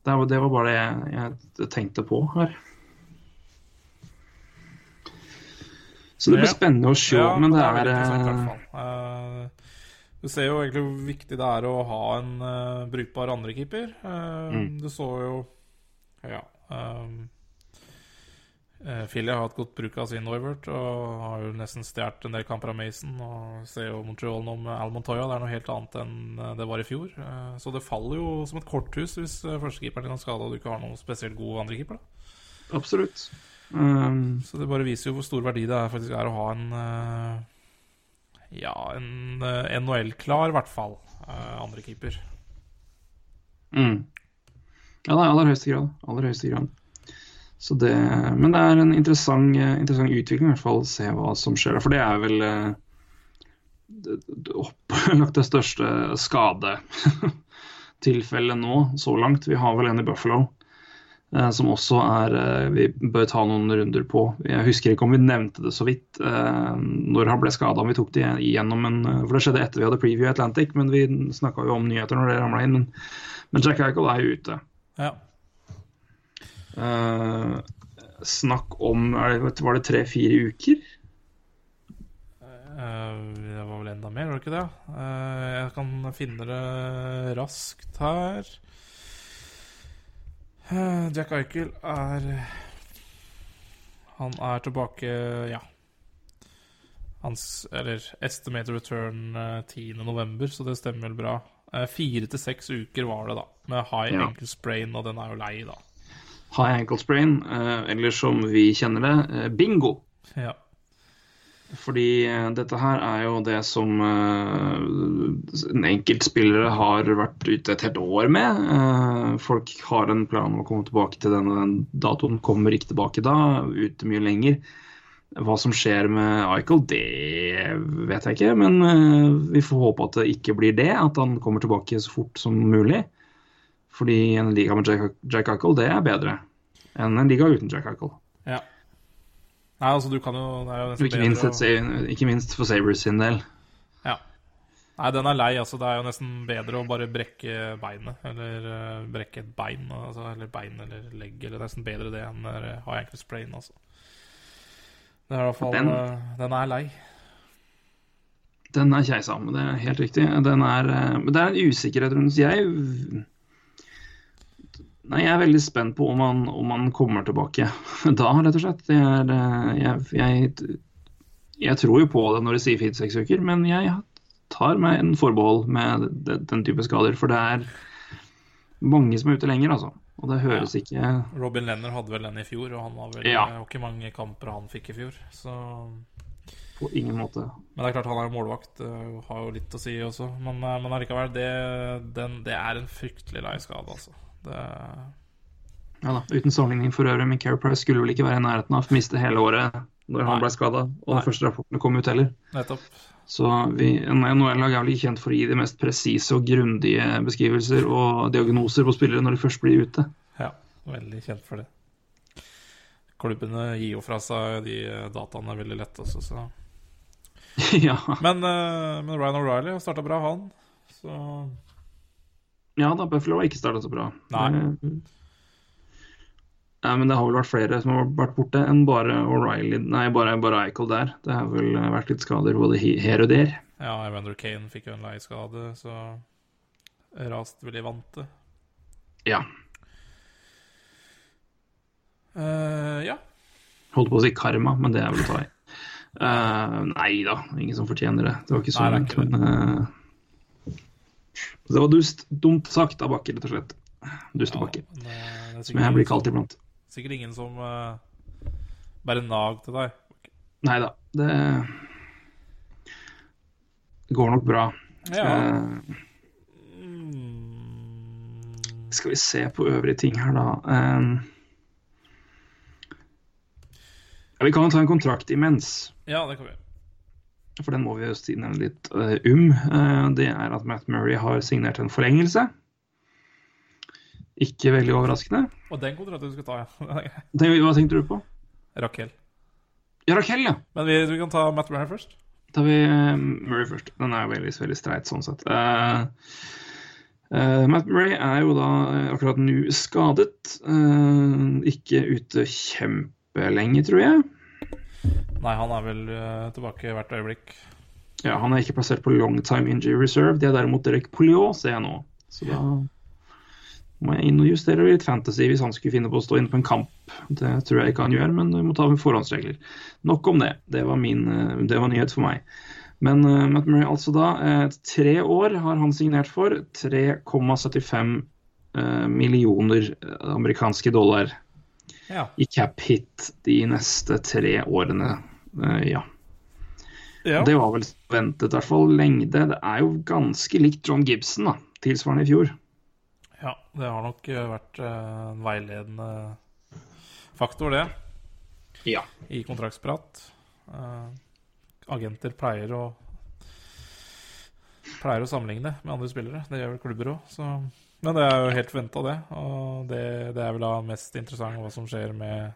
Det, var- det var bare det jeg, jeg tenkte på her. Så det blir spennende å se, Ja, men det er interessant, i eh. Eh, Du ser jo egentlig hvor viktig det er å ha en uh, brukbar andrekeeper. Uh, Mm. Du så jo Ja. Um, Philly har hatt godt bruk av sin Noivert og har jo nesten stjålet en del kamper av Mason. Og ser jo Montreal nå med Al Montoya. Det er noe helt annet enn uh, det var i fjor. Uh, så det faller jo som et korthus hvis førstekeeperen din har skada og du ikke har noen spesielt god andrekeeper. Absolutt. Um, Så det bare viser jo hvor stor verdi det er, faktisk er å ha en eh, Ja, en NHL-klar, i hvert fall, andrekeeper. mm. Ja, det er aller høyeste grad. Aller høyeste grad. Det, men det er en interessant, interessant utvikling, i hvert fall. Se hva som skjer. For det er vel eh, opplagt det største skadetilfellet nå, så langt. Vi har vel en i Buffalo. eh, Som også er eh, Vi bør ta noen runder på. Jeg husker ikke om vi nevnte det så vidt når han ble skada. Om vi tok det igjennom en For det skjedde etter vi hadde preview Atlantic, men vi snakka jo om nyheter når det ramla inn. Men, men Jack Eichel er jo ute. Ja. Eh, snakk om det, Var det tre-fire uker? Eh, det var vel enda mer, var det ikke det? Eh, jeg kan finne det raskt her. Jack Eichel er Han er tilbake, ja. Hans Eller estimated return eh, 10.11., så det stemmer vel bra. Fire til seks uker var det, da. Med high Ja. ankle sprain, og den er jo lei, da. High ankle sprain, eh, eller som vi kjenner det, eh, bingo. Ja. Fordi eh, dette her er jo det som en enkeltspillere har vært ute et helt år med. Folk har en plan om å komme tilbake til den den datoen, kommer ikke tilbake da, ute mye lenger. Hva som skjer med Eichel, det vet jeg ikke, men vi får håpe at det ikke blir det. At han kommer tilbake så fort som mulig. Fordi en liga med Jack, Jack Eichel, det er bedre enn en liga uten Jack Eichel. ja. Nei, altså, du kan jo Det jo ikke minst, et, og... ikke minst for Sabres sin del. Ja. Nei, den er lei. altså Det er jo nesten bedre å bare brekke beinet. Eller uh, brekke et bein. Altså, eller bein eller legg. Eller nesten bedre det enn uh, high ankle sprain. Altså. Det er i hvert fall Den- uh, Den er lei. Den er keisam, det er helt riktig. Den er, eh, det er en usikkerhet rundt Jeg Nei, jeg er veldig spent på om han, om han kommer tilbake da, rett og slett. Det er, eh, jeg, jeg, jeg tror jo på det når de sier fire-seks uker, men jeg tar meg en forbehold med den, type skader. For det er mange som er ute lenger, altså. Og det høres ikke Robin Lenner hadde vel den i fjor, og han var vel Ja. Ikke mange kamper han fikk i fjor. Så på ingen måte Men det er klart han er jo målvakt, eh, har jo litt å si også. Men, eh, men allikevel, det, den, det er en fryktelig lei skade, altså. Det, Ja da, Uten sammenligning for øvrig, men Care Price skulle vel ikke være i nærheten av å miste hele året når han ble skada, og Nei. de første rapportene kom ut heller. nettopp. Så vi, NHL-lag er vel ikke kjent for å gi de mest presise og grundige beskrivelser og diagnoser på spillere når de først blir ute. Ja, veldig kjent for det. Klubbene gir jo fra seg de dataene dataene veldig lett også, så ja. Men, eh, men Ryan O'Reilly har starta bra, han. Så Ja da, Buffalo har ikke starta så bra. Nei. Det- Nei, men det har vel vært flere som har vært borte enn bare O'Reilly Nei, bare, bare Eichel der. Det har vel vært litt skader både her og der. Ja, Evander Kane fikk jo en leieskade, så rast vel i vante. Ja. Uh, ja. Holdt på å si karma, men det er vel å ta i. Uh, nei da, ingen som fortjener det. Det var ikke så Nei, langt, men eh, Det var dust, dumt sagt av Bakke, rett og slett. Dustebakke. Ja, det, det Som jeg blir kalt iblant. sikkert ingen som uh, bærer nag til deg. Nei da, det går nok bra. Ja. Mm, skal vi se på øvrige ting her, da. Uh, ja, vi kan jo ta en kontrakt imens. ja, det kan vi. For den må vi si nevne litt eh, um. Eh, det er at Matt Murray har signert en forlengelse. Ikke veldig overraskende. Og den kontrakten du skal ta, ja. den, hva tenkte du på? Rakel. Ja, Rakel, ja. Men vi, vi kan ta Matt Murray først. tar vi eh, Murray først. Den er veldig, veldig streit sånn sett. Uh, Uh, Matt Murray er jo da akkurat nå skadet. Uh, ikke ute kjempelenge, tror jeg. Nei, han er vel eh, tilbake hvert øyeblikk. Ja, Han er ikke plassert på long time injury reserve. Det er derimot Derek Poliot, ser jeg nå. Så da må jeg inn og justere litt fantasy hvis han skulle finne på å stå inne på en kamp. Det tror jeg ikke han gjør, men vi må ta med forhåndsregler. Nok om det. Det var, min, eh, det var nyhet for meg. Men uh, Matt Murray, altså da. uh, tre år har han signert for. 3,75 uh, millioner amerikanske dollar Ja. i cap hit de neste tre årene. Uh, ja. ja. Det var vel ventet, i hvert fall lengde. Det er jo ganske likt John Gibson, da. Tilsvarende i fjor. Ja, det har nok eh, vært eh, en veiledende faktor, det, Ja. i kontraktsprat. Uh, agenter pleier å Pleier å sammenligne med andre spillere. Det gjør vel klubber òg. Men det er jo helt venta, det. Og det, det er vel da mest interessant hva som skjer med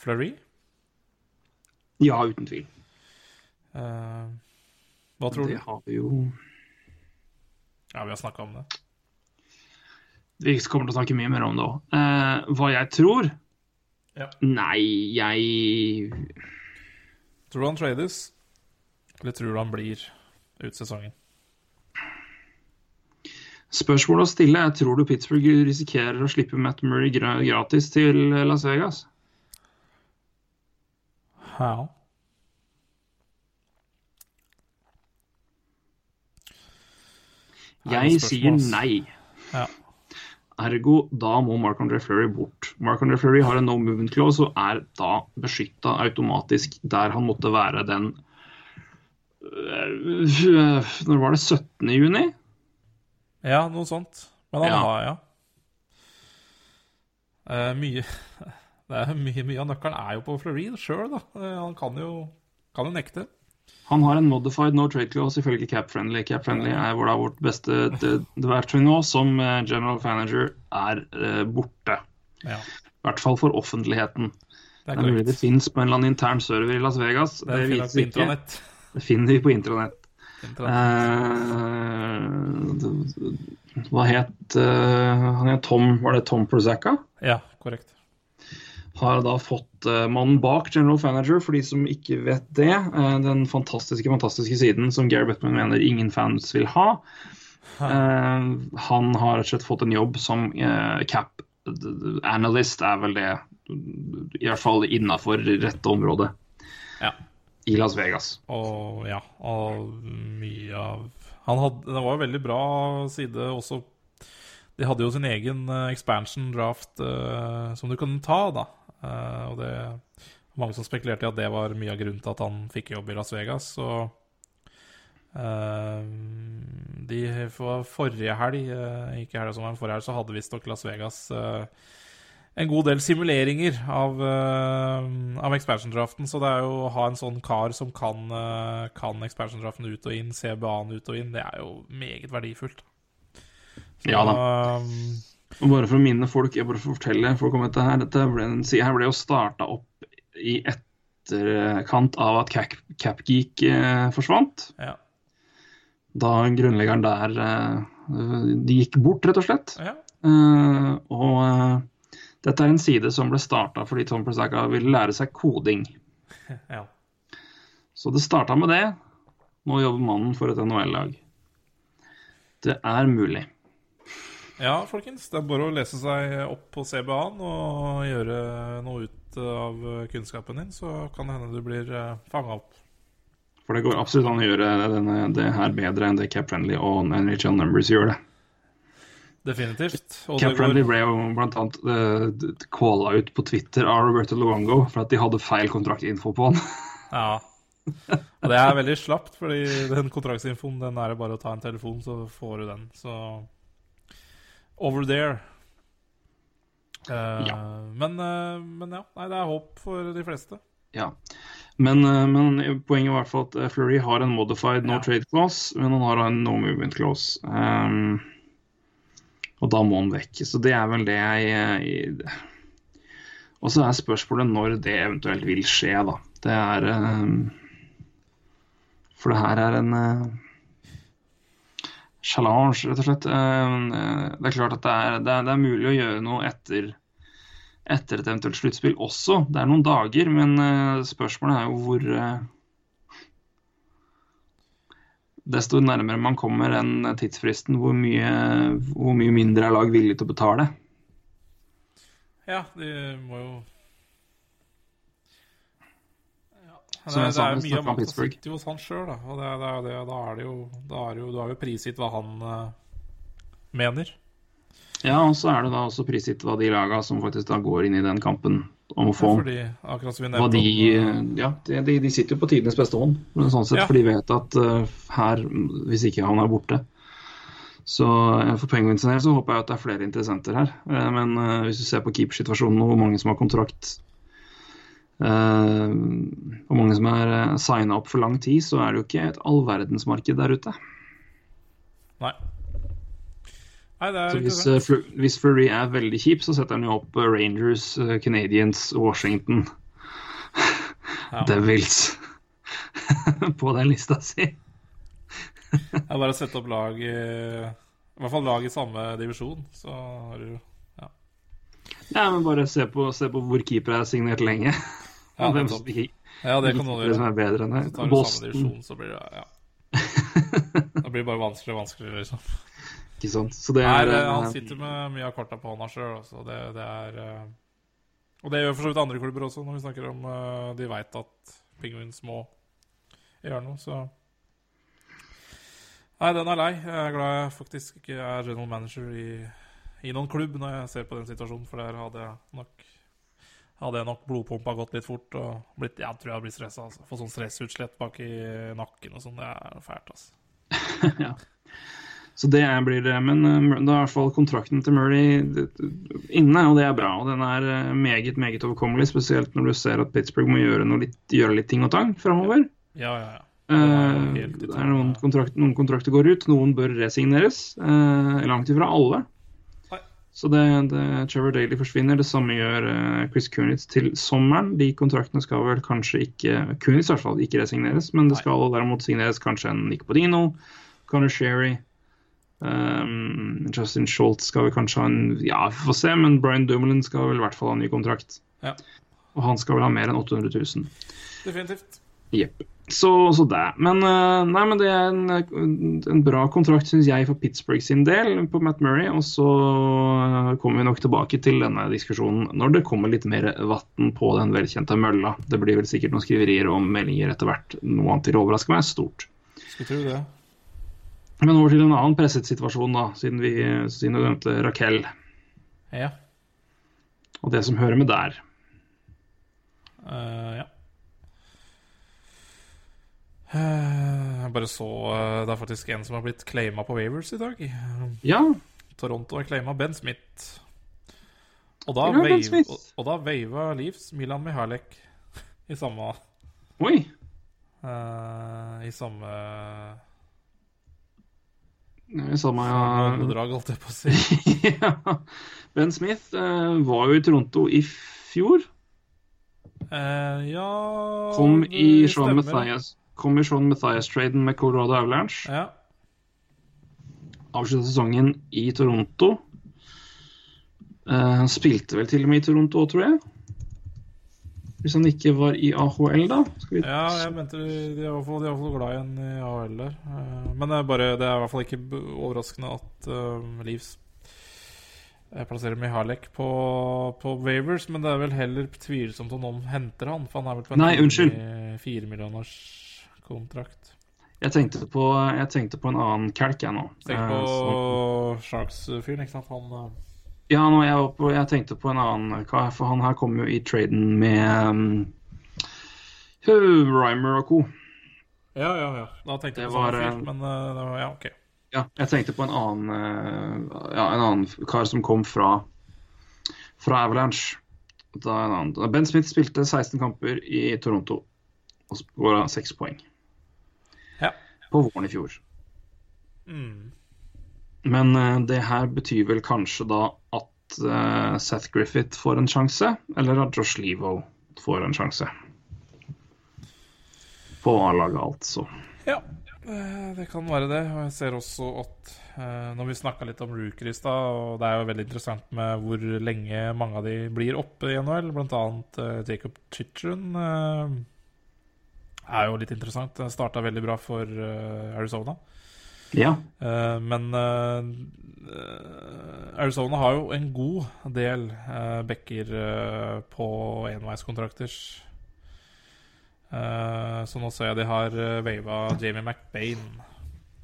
Fleury. Ja, uten tvil. Uh, hva tror Det du? har vi jo Ja, vi har snakka om det. Vi kommer til å snakke mye mer om det òg. Uh, hva jeg tror? Ja. Nei, jeg Tror du han trades, eller tror du han blir ut sesongen? Spørsmålet å stille er tror du Pittsburgh risikerer å slippe Matt Murray gratis til Las Vegas? Ja. Jeg sier nei. Ja. Ergo da må Marc-André Fleury bort. Marc-André Fleury har en no movement clause og er da beskytta automatisk der han måtte være den øh, Når var det? 17. juni? Ja, noe sånt. Men han Ja. har, ja. Uh, mye det er mye, mye av nøkkelen er jo på Fleury sjøl, da. Uh, han kan jo, kan jo nekte. Han har en modified no trade clause ifølge Cap Friendly. Cap Friendly er vårt beste det- det verktøy nå, som eh, general manager, er uh, borte. Ja, I hvert fall for offentligheten. det er Det er mulig det fins på en eller annen intern server i Las Vegas. Det intranett. Det finner vi på intranett. Eh, hva het uh, Han het Tom Var det Tom Prozacca? Ja, korrekt. Har da fått uh, mannen bak General Manager, for de som ikke vet det. den fantastiske, fantastiske siden som Gary Bettman mener ingen fans vil ha. Han har rett og slett fått en jobb som cap analyst, er vel det. I hvert fall innafor rette området Ja. I Las Vegas. Og ja, og mye av hadde, Det var en veldig bra side også. De hadde jo sin egen eh, expansion draft uh, som du kunne ta, da. Uh, og det mange som spekulerte i at det var mye av grunnen til at han fikk jobb i Las Vegas. Så uh, de for forrige helg, uh, ikke helga som var, forrige helg, så hadde visstnok Las Vegas eh, en god del simuleringer av, uh, av expansion-draften. Så det er jo å ha en sånn kar som kan, uh, kan expansion-draften ut og inn, CBA-en ut og inn, det er jo meget verdifullt. Så, Ja da. um, bare for å minne folk, jeg bare for å fortelle folk om dette her, dette ble, en her ble jo starta opp i etterkant av at Cap- Capgeek uh, forsvant. ja. Da grunnleggeren der uh, De gikk bort, rett og slett. Ja. Og dette er en side som ble starta fordi Tom Presaka ville lære seg koding. ja. Så det starta med det. Nå jobber mannen for et NHL-lag. Det er mulig. Ja, folkens. Det er bare å lese seg opp på CBA-en og gjøre noe ut av kunnskapen din, så kan det hende du blir fanga opp. For det går absolutt an å gjøre denne, det her bedre enn det Cap Friendly og NHL Numbers gjør det. Definitivt. Og Cap-Friendly går, ble blant annet uh, calla ut på Twitter av Roberto Luango for at de hadde feil kontraktinfo på han. ja. Og det er veldig slapt, fordi den kontraktsinfoen den er det bare å ta en telefon, så får du den. Så over there. Uh, Ja. Men, uh, men ja, nei, det er håp for de fleste. Ja. Men, uh, men poenget er i hvert fall at Fleury har en modified no Ja. trade clause, men han har en no movement clause. Um, og da må han vekk. Så det er vel det jeg, jeg Og så er spørsmålet når det eventuelt vil skje, da. Det er um, For det her er en uh, challenge, rett og slett. Det er klart at det er, det, er, det er mulig å gjøre noe etter etter et eventuelt sluttspill også. Det er noen dager, men eh, spørsmålet er jo hvor eh, Desto nærmere man kommer den tidsfristen, hvor mye, hvor mye mindre er lag villig til å betale. Ja, de må jo ja. Som jeg det, sa, det er vi mye av om Pittsburgh. sitter jo hos han sjøl, da. Og det, er- det, er det, da er det jo Da er det jo, du har jo prisgitt hva han uh, mener. Ja, og så er det da også prisgitt hva de laga som faktisk da går inn i den kampen om å få Fordi, akkurat som vi nevnte de, eh, ja, de, de, sitter jo på tidenes beste hånd, men sånn sett, Ja. for de vet at uh, her, hvis ikke han er borte Så eh, for Penguins del så håper jeg at det er flere interessenter her. Uh, men hvis du ser på keepersituasjonen og hvor mange som har kontrakt Hvor mange som er signa opp for lang tid, så er det jo ikke et allverdensmarked der ute. Nei. Så hvis, eh, hvis Fleury er veldig kjip, så setter han jo opp eh, Rangers, uh, Canadiens, Washington, Ja. Devils på den lista si. Det er bare å sette opp lag i I hvert fall lag i samme divisjon, så har du Ja, men bare se på, se på hvor keeper er signert lenge. Ja, hvem som, Ja, det kan som gjøre. er bedre enn det. Så tar du samme Boston, divisjon, så blir det Ja. Det blir bare vanskeligere og vanskeligere, liksom. Ikke sant. Så det Nei, er det, eh, han sitter med mye av korta på hånda sjøl, altså. Det, det er eh, Og det gjør for så vidt andre klubber også, når vi snakker om eh, De veit at Penguins må gjøre noe, så Nei, den er lei. Jeg er glad jeg faktisk ikke er general manager i, i noen klubb når jeg ser på den situasjonen, for der hadde jeg nok hadde jeg nok blodpumpa gått litt fort og blitt, jeg tror jeg hadde blitt stressa. Altså. Få sånn stressutslett bak i nakken og sånn, det er fælt, altså. Så det blir det. Men eh, da er i hvert fall kontrakten til Murray inne, og det er bra. Og den er eh, meget, meget overkommelig, spesielt når du ser at Pittsburgh må gjøre, litt, gjøre litt ting og tang framover. Ja, ja, ja. Eh, det er noen, kontrakt, noen kontrakter går ut, noen bør resigneres. Langt ifra alle. Så det, det, Trevor Daly forsvinner. Det samme gjør Chris Kunitz til sommeren. De kontraktene skal vel kanskje ikke Kunitz i hvert fall ikke resigneres, men det skal derimot signeres kanskje en Nick Podino, Connor Sherry. Um, Justin Schultz skal vel kanskje ha en Ja, vi får se, men Brian Dumoulin skal vel i hvert fall ha en ny kontrakt. Ja. Og han skal vel ha mer enn 800 000. Definitivt. Jepp. Så, så det. Men, uh, nei, men det er en, en bra kontrakt, syns jeg, for Pittsburgh sin del på Matt Murray. Og så eh, kommer vi nok tilbake til denne diskusjonen når det kommer litt mer vann på den velkjente mølla. Det blir vel sikkert noen skriverier om meldinger etter hvert. Noe annet vil overraske meg stort. Skulle tro det. Men over til en annen presset situasjon, da, siden vi siden du nevnte Raquel. Ja. Og det som hører med der. Uh, ja. Eh, Jeg bare så eh, Det er faktisk en som har blitt claima på Wavers i dag. Ja, Toronto har claima Ben Smith. Og da, Ja, Ben wave, Smith. og, og da wava Leafs Milan Mihalek i samme oi. I samme Samme, åndedrag, holdt jeg på å si. ja. Ben Smith eh, var jo i Toronto i fjor. Eh, ja Kom i Sean. Mathias Kom i Sean Mathias-traden med Colorado Avalanche. Ja. avslutta sesongen i Toronto. Eh, han spilte vel til og med i Toronto òg, tror jeg. Hvis han ikke var i AHL, da. Ja, jeg mente de, er i hvert fall, de er i hvert fall glad i en i AHL der. Eh, Men det er, bare, det er i hvert fall ikke overraskende at uh, Leafs eh, plasserer Mihalek på, på Wavers, men det er vel heller tvilsomt om noen henter han, for han er vel på en Nei, unnskyld. fire millioners kontrakt. Jeg, tenkte på, jeg tenkte på en annen kelk, jeg nå. Tenk Eh, på Sharks-fyren, ikke sant? Han eh, Ja, nå, jeg, var på, jeg tenkte på en annen kar, for han her kom jo i traden med um, Rymer og co. Ja, ja, ja. Da tenkte jeg Det på var, sånn fyr, eh, men eh, det var, ja, ok. Ja, jeg tenkte på en annen, eh, ja, en annen kar som kom fra, fra Avalanche. Ben Smith spilte 16 kamper i Toronto og skåra 6 poeng Ja. på våren i fjor. Mm. Men det her betyr vel kanskje da eh, Seth Griffith får en sjanse, eller at Josh Levo får en sjanse. På A-laget, altså. Ja, eh, det kan være det. Og jeg ser også at eh, når vi snakka litt om rooker i stad, og det er jo veldig interessant med hvor lenge mange av de blir oppe i NHL, bl.a. Uh, Jacob eh, er jo litt interessant. Starta veldig bra for Arizona. Ja. Eh, men eh, eh, Arizona har jo en god del uh, backer eh, på enveiskontrakter. Eh, så nå ser jeg de har uh, wava Jamie McBain.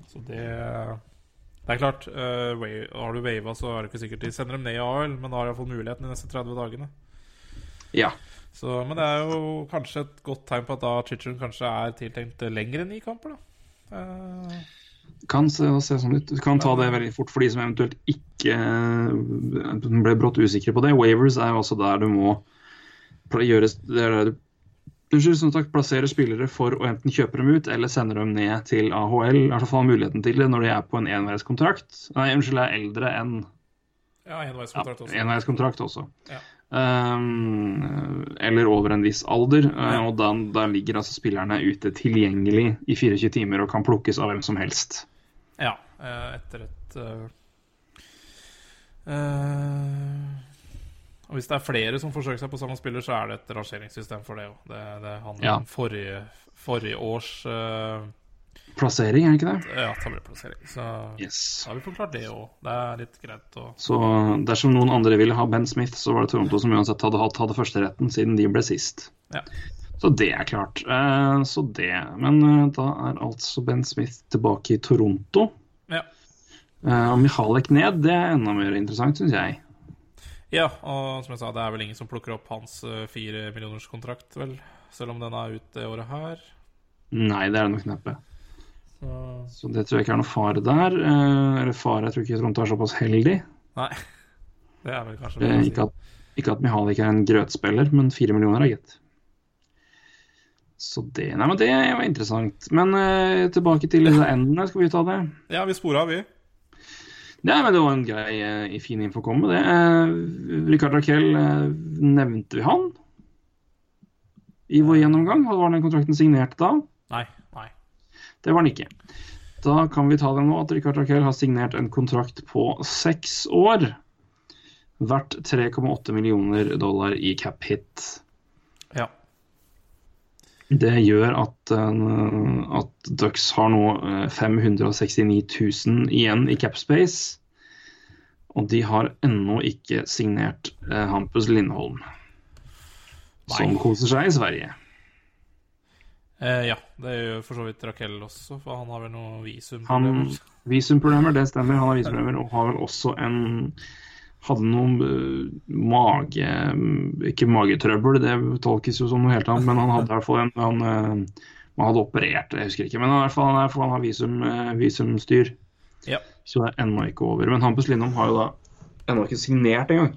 Så det Det er klart, eh, har du wava, så er det ikke sikkert de sender dem ned i AL, men da har de iallfall muligheten de neste 30 dagene. ja. Så, men det er jo kanskje et godt tegn på at da Chichun kanskje er tiltenkt lenger enn ni kamper, da. Eh, Kan se, se sånn ut. Du kan ta det veldig fort for de som eventuelt ikke eh, ble brått usikre på det. Waivers er jo også der du må gjøre det er der du Unnskyld, som sagt, plasserer spillere for å enten kjøpe dem ut eller sende dem ned til AHL. I hvert fall muligheten til det når de er på en enveiskontrakt. Nei, unnskyld, er eldre enn ja, ja, enveiskontrakt også. enveiskontrakt også. Ja. Um, eller over en viss alder. uh, Og da, da ligger altså spillerne ute tilgjengelig i 24 timer og kan plukkes av hvem som helst. Ja, eh, etter et uh, eh, Og hvis det er flere som forsøker seg på samme spiller, så er det et rangeringssystem for det òg. Det, det handler Ja. om forrige, forrige års eh, Plassering, er det ikke det? ja, tabellplassering. Så Yes. da har vi forklart det òg. Det er litt greit å Så dersom noen andre ville ha Ben Smith, så var det Toronto som uansett hadde hatt hadde førsteretten, siden de ble sist. Ja. Så det er klart. Eh, så det. Men eh, da er altså Ben Smith tilbake i Toronto. Ja. Eh, og Mihalek ned, det er enda mer interessant, syns jeg. ja, og som jeg sa, det er vel ingen som plukker opp hans fire millioners kontrakt, vel? Selv om den er ute det året her. Nei, det er det nok neppe. Så Så det tror jeg ikke er noe fare der. Eh, eller fare, jeg tror ikke Toronto er såpass heldig. Nei. Det er vel kanskje Eh, ikke, at, ikke at Mihalik er en grøtspiller, men fire millioner er gitt. Så det Nei, men det var interessant. Men eh, tilbake til disse endene, skal vi ta det? Ja, vi spora vi. Nei, men det var en grei, eh, fin info å komme med det. Eh, Rikard Raquel, eh, nevnte vi han? I vår gjennomgang? Var den kontrakten signert da? Nei. Nei. Det var han ikke. Da kan vi ta det nå at Rikard Raquel har signert en kontrakt på seks år. Verdt 3,8 millioner dollar i cap hit. Ja. Det gjør at, eh, at Ducks har nå eh, 569 000 igjen i capspace. Og de har ennå ikke signert eh, Hampus Lindholm, som koser seg i Sverige. Eh, ja, det gjør for så vidt Raquel også, for han har vel noe Han visumproblemer. Visumproblemer, det stemmer. Han har visumproblemer og har vel også en hadde noe øh, mage Ikke magetrøbbel, det tolkes jo som noe helt annet, men han hadde i hvert fall en han, øh, han hadde operert, jeg husker ikke. Men i hvert fall han, er, han har visum, øh, visumstyr. Ja. Så det er ennå ikke over. Men Hampus Lindholm har jo da ennå ikke signert engang.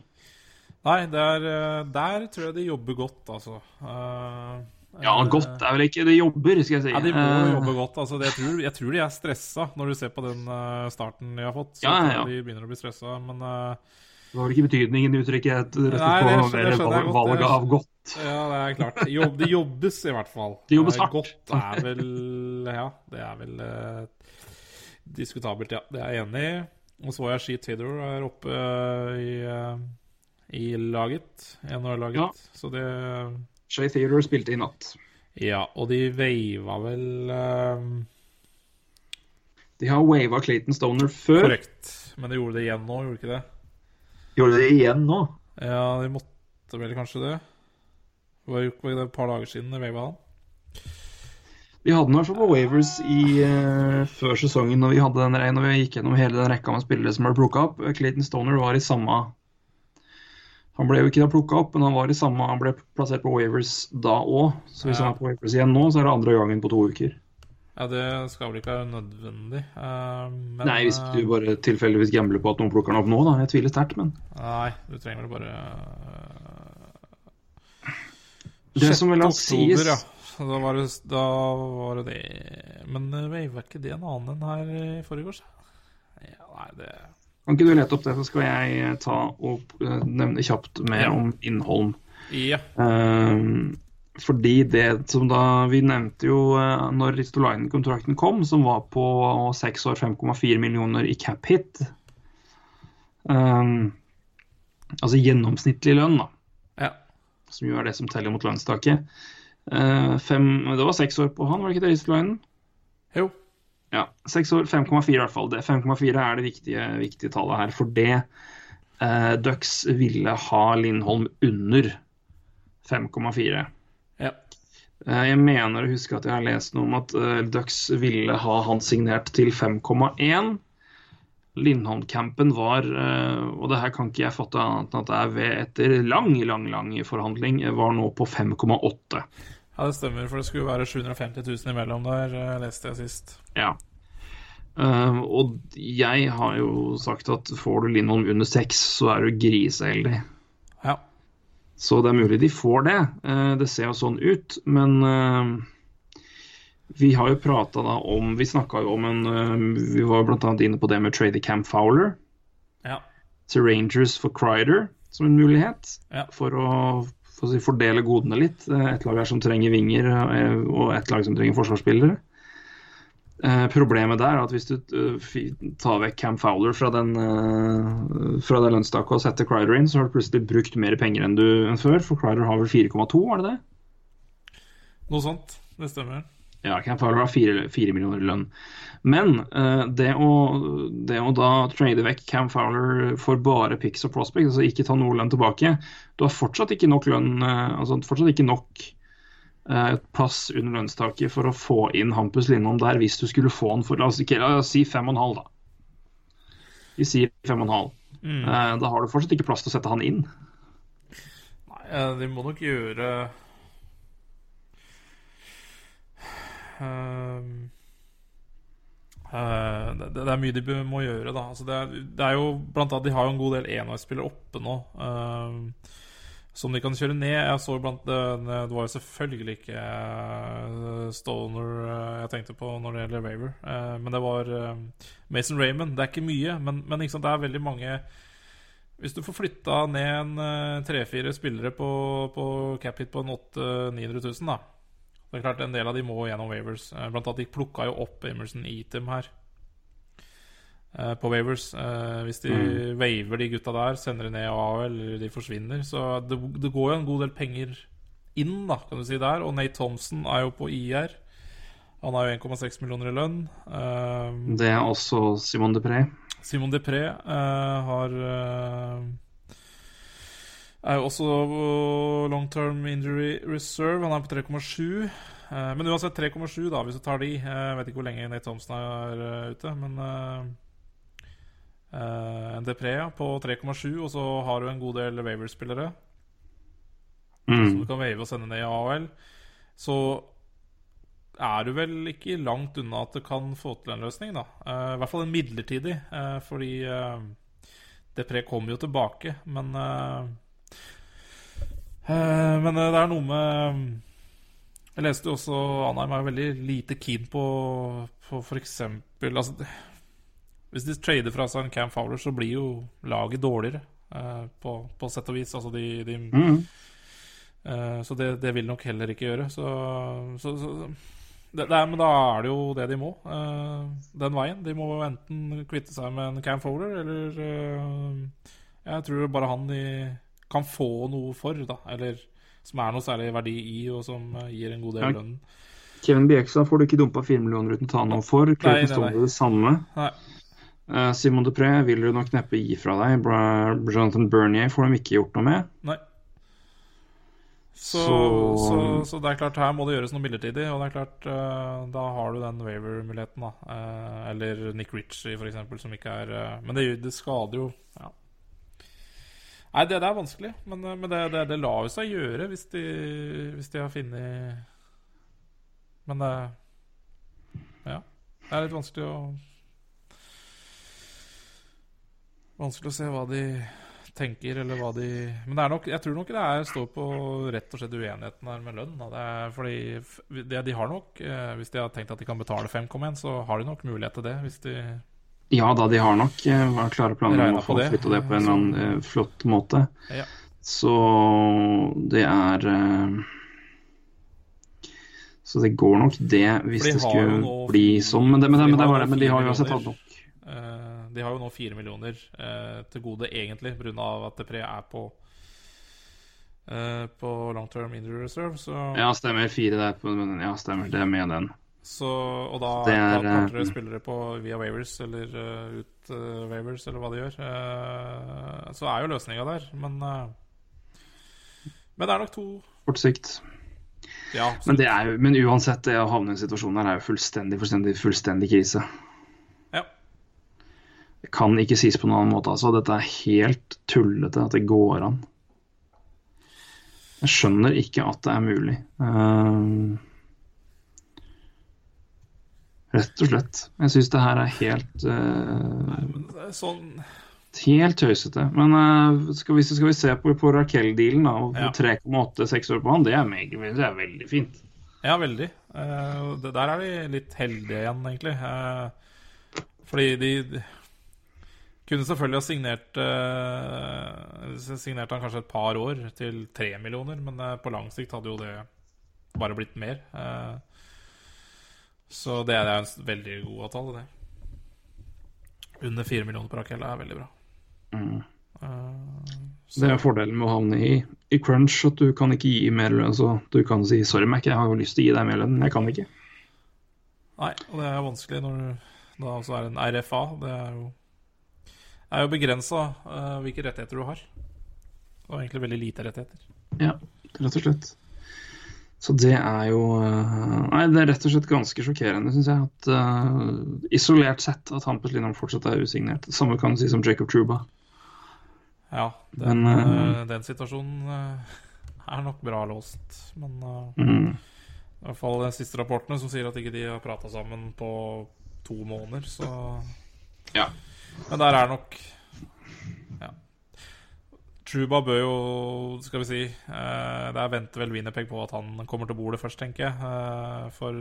Nei, der, eh, der tror jeg de jobber godt, altså. Eh, Ja, eh, godt er vel ikke Det jobber, skal jeg si. Ja, de må Eh, jobbe godt. Altså, jeg, tror, jeg tror de er stressa når du ser på den eh, starten de har fått. Så Ja, ja, de begynner å bli stressa, men uh... Det var vel ikke betydningen i uttrykket Nei, det skjønner- det godt, valget av godt. ja, det er klart. Jobb, det jobbes i hvert fall. Det jobbes hardt. Godt er vel Ja, det er vel uh, diskutabelt, ja. Det er jeg enig i. Og så jeg Sheet Taylor er oppe uh, i, uh, i laget. NHL-laget. Ja. Så det Shay Theodore spilte i natt. Ja, og de veiva vel uh... De har wava Clayton Stoner før. Korrekt. Men de gjorde det igjen nå, gjorde de ikke det? Gjorde de det igjen nå? Ja, de måtte vel kanskje det. Det var jo ikke det et par dager siden de veiva han. Vi hadde den i hvert fall på Wavers i, uh, før sesongen når vi hadde den regn når vi gikk gjennom hele den rekka med spillere som ble plukka opp. Clayton Stoner var i samme Han ble jo ikke da plukka opp, men han var i samme, han ble plassert på Wavers da òg. Så hvis Ja. han er på Wavers igjen nå, så er det andre gangen på to uker. Ja, det skal vel ikke være nødvendig. Uh, men, Nei, hvis eh, du bare tilfeldigvis gambler på at noen plukker den opp nå, da. Jeg tviler sterkt, men Nei, du trenger vel bare eh, Det som vel kan sies ja. Da var, det, da var det det Men uh, var ikke det en annen enn her i forgårs? Ja, nei, det Kan ikke du lete opp det, så skal jeg eh, ta og eh, nevne kjapt mer Ja. om Innholm. Ja. Um, fordi det som da Vi nevnte jo eh, når Ristolainen-kontrakten kom, som var på seks år 5,4 millioner i cap hit. Um, altså gjennomsnittlig lønn, da. ja. Som jo er det som teller mot lønnstaket. Uh, fem, det var seks år på han, var det ikke det, Ristolainen? Jo. Ja, seks år, 5,4 i hvert fall. 5,4 er det viktige, viktige tallet her. For det eh, Ducks ville ha Lindholm under 5,4. Ja. Eh, Jeg mener å huske at jeg har lest noe om at eh, Ducks ville ha han signert til 5,1. Lindholm-campen var, eh, og det her kan ikke jeg fatte annet enn at det er ved etter lang, lang, lang forhandling, var nå på 5,8. Ja, det stemmer, for det skulle være 750 000 imellom der, eh, leste jeg sist. Ja. Uh, og jeg har jo sagt at får du Lindholm under 6, så er du griseheldig. Ja. Så det er mulig de får det. Uh, det ser jo sånn ut. Men uh, vi har jo prata da om Vi snakka jo om en eh, Vi var bl.a. inne på det med Trader Camp Fowler Ja. til Rangers for Crider som en mulighet. Ja. For å for å si, fordele godene litt. Eh, Et lag her som trenger vinger, eh, og et lag som trenger forsvarsspillere. Eh, problemet der er at hvis du tar vekk Cam Fowler fra den, fra det lønnstaket og setter Crider inn, så har du plutselig brukt mer penger enn du enn før. For Crider har vel 4,2, var det det? Noe sånt. Det stemmer. Ja, Cam Fowler har 4, millioner i lønn. Men uh, det, å, det å da trade vekk Cam Fowler for bare picks og prospects, altså ikke ta noe lønn tilbake, du har fortsatt ikke nok lønn, uh, altså fortsatt ikke nok uh, plass under lønnstaket for å få inn Hampus Lindholm der, hvis du skulle få han for La oss, ikke, la oss si 5,5, da. Vi sier 5,5. Mm. Eh, da har du fortsatt ikke plass til å sette han inn. Nei, de må nok gjøre Eh, det, det er mye de må gjøre, da. Altså det, er, det er jo blant annet De har jo en god del enveisspillere oppe nå. Uh, som de kan kjøre ned. Jeg så blant det, det var jo selvfølgelig ikke eh, Stoner eh, jeg tenkte på når det gjelder Waver, Uh, men det var eh, Mason Raymond. Det er ikke mye, men, men sant, det er veldig mange Hvis du får flytta ned en eh, tre-fire spillere på, på cap hit på en 800 900 000, da Det er klart en del av de må gjennom Wavers. Eh, Blant annet de plukka jo opp Emerson Eatem her eh, på Wavers. Eh, hvis de waver de gutta der, sender de ned i AHL, eller de forsvinner Så det, det går jo en god del penger inn, da, kan du si, der. Og Nate Thompson er jo på IR. Han har jo 1,6 millioner i lønn. Det er også Simon Depré. Simon Depré har er jo også long term injury reserve. Han er på 3,7. Eh, men uansett 3,7, da, hvis du tar de. Eh, Jeg vet ikke hvor lenge Nate Thompson er eh, ute, men en Depré på 3,7, og så har du en god del Waver-spillere Mm. Så du kan wave og sende ned i AHL. Så er du vel ikke langt unna at du kan få til en løsning, da. I hvert fall en midlertidig, fordi Depré kommer jo tilbake, men Men eh, det er noe med Jeg leste jo også Anheim er veldig lite keen på, på f.eks. Altså, hvis de trader fra seg en Cam Fowler, så blir jo laget dårligere, eh, på, på sett og vis. Altså de, de Mm. Eh, Så det, det vil nok heller ikke gjøre. Så, så, så det, det er, men da er det jo det de må. uh, den veien. De må enten kvitte seg med en Cam Fowler, eller uh, Jeg tror bare han de kan få noe for, da. Eller som er noe særlig verdi i, og som eh, gir en god del av lønnen. Kevin Bjekstad får du ikke dumpa 4 millioner uten å ta noe for. Nei, Clayton nei, nei. det samme. Nei. Eh, Simon Dupré vil du nok neppe gi fra deg. Bra- Jonathan Bernier får de ikke gjort noe med. Nei. Så, Så- så, så det er klart, her må det gjøres noe midlertidig. Og det er klart, eh, da har du den waiver-muligheten, da. Eh, eller Nick Ritchie, for eksempel, som ikke er Men det, det skader jo ja. Nei, det, det er vanskelig. Men, eh, men det, det, det lar jo seg gjøre hvis de, hvis de har funnet Men det Ja. Det er litt vanskelig å Vanskelig å se hva de tenker, eller hva de Men det er nok, jeg tror nok det er, står på rett og slett uenigheten her med lønn. Det er fordi det, De har nok, eh, hvis de har tenkt at de kan betale 5,1, så har de nok mulighet til det. Hvis de Ja da, de har nok uh, klare planer om å få flytta det på en eller annen eh, flott måte. Ja. Så det er eh, Så det går nok det, hvis de det skulle nå bli sånn. Men det, men det, de men det, men de har jo uansett hatt nok. De har jo nå fire millioner til gode, egentlig, pga. at Depré er på På long term injury reserve. Så, Ja, stemmer. Fire der. På, ja, stemmer. Det er med den. Så, og da Det er, da kanskje eh, spillere på via Wavers eller uh, ut uh, Wavers, eller hva de gjør. Uh, så er jo løsninga der. Men eh, Men det er nok to Kort sikt. Ja, Men, det jo, men uansett, det å havne i en situasjon her er jo fullstendig, fullstendig, fullstendig krise. Ja. Det kan ikke sies på noen annen måte. altså. Dette er helt tullete at det går an. Jeg skjønner ikke at det er mulig. Ehm, rett og slett. Jeg syns det her er helt eh, det er sånn Helt tøysete. Men uh, skal, vi, skal vi se på, på Raquel-dealen, da, Ja. 3,8-6 år på han, det er, meg, det er veldig fint. Ja, veldig. Uh, det, der er de litt heldige igjen, egentlig. Uh, fordi de, de kunne selvfølgelig ha signert uh, Signert han kanskje et par år til tre millioner, men på lang sikt hadde jo det bare blitt mer. Eh, så det er en veldig god avtale, det. Under fire millioner per Raquel er veldig bra. Mm. Uh, Det er fordelen med å havne i, i crunch, at du kan ikke gi mer lønn. Så du kan si 'sorry, Mac, jeg har jo lyst til å gi deg mer lønn, men jeg kan ikke'. Nei, og det er vanskelig når du da også er en RFA. Det er jo, er jo begrensa hvilke rettigheter du har. Og egentlig veldig lite rettigheter. Ja, rett og slett. Så det er jo eh, Nei, det er rett og slett ganske sjokkerende, syns jeg. At uh, isolert sett at Hampus Lindholm fortsatt er usignert. Det samme kan du si som Jacob Truba. Ja, den, Men, eh, den situasjonen er nok bra låst. Men uh, Mm. i hvert fall de siste rapportene som sier at ikke de har prata sammen på to måneder, så Ja. Men der er nok. Truba bør jo, skal vi si eh, Der venter vel Winnerpeg på at han kommer til bordet først, tenker jeg. Eh, for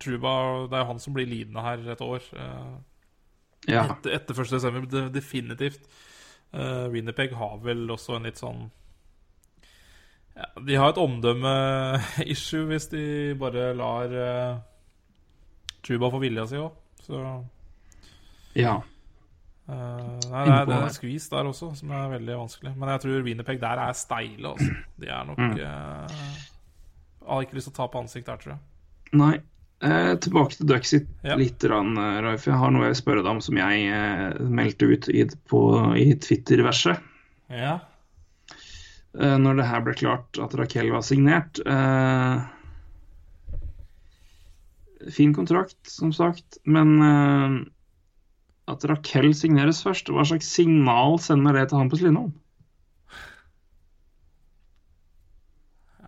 Truba Det er jo han som blir lidende her et år. Eh, ja. etter, etter 1. desember, definitivt. Uh, Winnerpeg har vel også en litt sånn ja, De har et omdømme-issue hvis de bare lar uh, Truba få vilja si òg. Så ja. Eh, Nei, det er, det er skvis der også som er veldig vanskelig. Men jeg tror Winnerpeg der er steile, altså. De er nok Mm. uh, Har ikke lyst til å ta på ansikt der, tror jeg. Nei. Eh, tilbake til Duxit Ja. litt, rann, Ralf Raif. Jeg har noe jeg vil spørre deg om som jeg eh, meldte ut i, på, i Twitter-verset. Ja. eh, når det her ble klart at Raquel var signert. Eh, fin kontrakt, som sagt, men eh, at Raquel signeres først, hva slags signal sender det til Hampus Lindholm?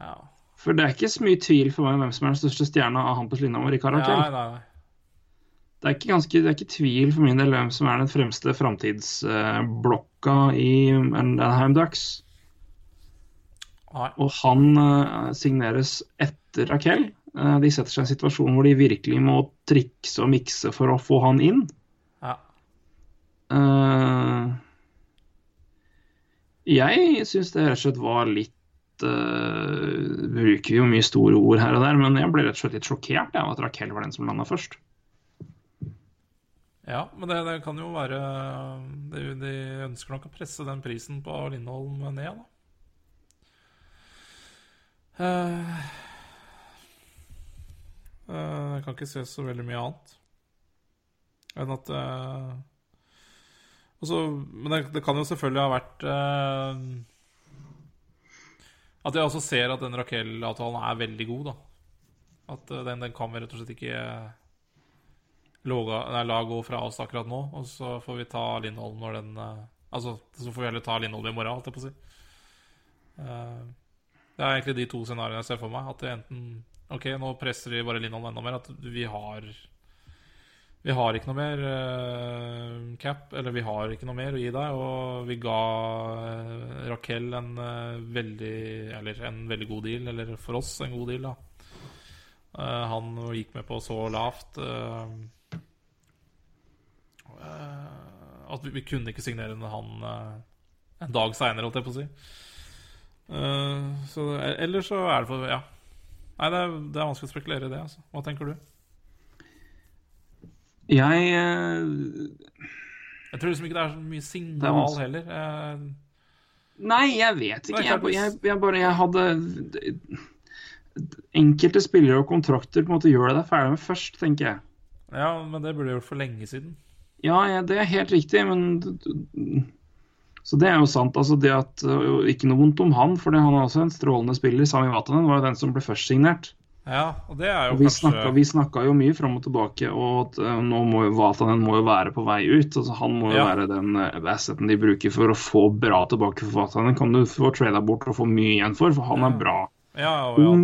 ja. For det er ikke så mye tvil for meg om hvem som er den største stjerna av Hampus Lindholm og Rikard Raquel. Ja, nei, nei. Det, er ikke ganske, det er ikke tvil for min del hvem som er den fremste framtidsblokka i Anaheim Ducks. nei. Og han eh, signeres etter Raquel. Eh, de setter seg i en situasjon hvor de virkelig må trikse og mikse for å få han inn. Eh, jeg syns det rett og slett var litt uh, bruker jo mye store ord her og der, men jeg ble rett og slett litt sjokkert av at Raquel var den som landa først. Ja, men det, det kan jo være de, de ønsker nok å presse den prisen på Lindholm ned, da. Uh, uh, jeg kan ikke se så veldig mye annet enn at eh, også, Men det, det kan jo selvfølgelig ha vært eh, At jeg også ser at den Raquel-avtalen er veldig god, da. At eh, den, den kan vi rett og slett ikke la gå fra oss akkurat nå. Og så får vi ta Lindholm når den eh, Altså, så får vi heller ta Lindholm i morgen, holdt jeg på å si. Eh, det er egentlig de to scenarioene jeg ser for meg. At det enten Ok, nå presser vi bare Lindholm enda mer. At vi har Vi har ikke noe mer uh, cap, eller vi har ikke noe mer å gi deg. Og vi ga uh, Raquel en uh, veldig Eller en veldig god deal, eller for oss en god deal, da. Han gikk med på så lavt at vi, vi kunne ikke signere han en dag seinere, holdt jeg på å si. Så det- Eller så er det for Ja. Nei, det er, det er vanskelig å spekulere i det. altså. Hva tenker du? Jeg eh, Jeg tror liksom ikke det er så mye signal heller. Eh, Nei, jeg vet ikke. Jeg, jeg, jeg bare Jeg hadde Enkelte spillere og kontrakter på en måte gjør det deg ferdig med først, tenker jeg. ja, men det burde du gjort for lenge siden. Ja, ja, det er helt riktig, men Så det er jo sant. altså det at øh, Ikke noe vondt om han, for han er også en strålende spiller. Sami Vatanen var jo den som ble først signert. Ja, og det er jo Og vi kanskje snakka, vi snakka jo mye fram og tilbake, og at uh, nå må jo Vatanen må jo være på vei ut. altså Han må jo Ja. være den uh, asseten de bruker for å få bra tilbake for Vatanen. Kan du få trada bort og få mye igjen for, for han er bra. Ja, og ja.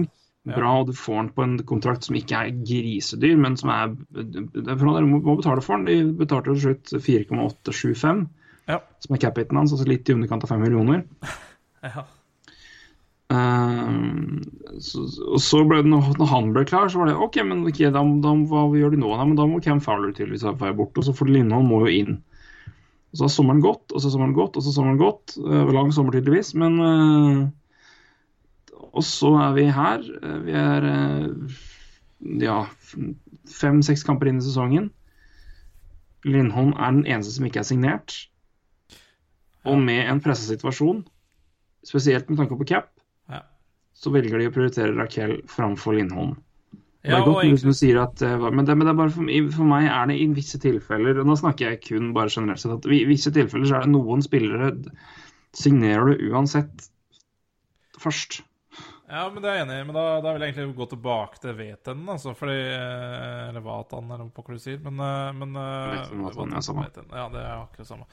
Ja. bra, og du får han på en kontrakt som ikke er grisedyr, men som er er Dere må betale for han. De betalte til slutt 4,875, Ja. som er capiten hans, altså litt i underkant av 5 millioner. ja. Ehm, så, og så ble det, når, han ble klar, så var det OK, men okay, da, da, hva gjør de nå? Nei, men da må Cam Fowler tydeligvis være borte, og så får Lindholm må jo inn. Og så har sommeren gått, og så har sommeren gått, og så har sommeren gått. Uh, lang sommer tydeligvis, men uh, Og så er vi her. Eh, Vi er ja, fem-seks kamper inn i sesongen. Lindholm er den eneste som ikke er signert. Og med en pressa situasjon, spesielt med tanke på cap. Så velger de å prioritere Raquel framfor Lindholm. Det er godt egentlig, du sier at, eh, men, det, men det bare for, for meg er det i visse tilfeller og Nå snakker jeg kun bare generelt sett. at I visse tilfeller så er det noen spillere signerer du uansett først. ja, men det er jeg enig i. Men da, da vil jeg egentlig gå tilbake til Veten, altså. Fordi eh, Eller Vatan, eller hva du sier. Men, eh, men Veten, Vatan, ja, samme. Ja, det er akkurat samme.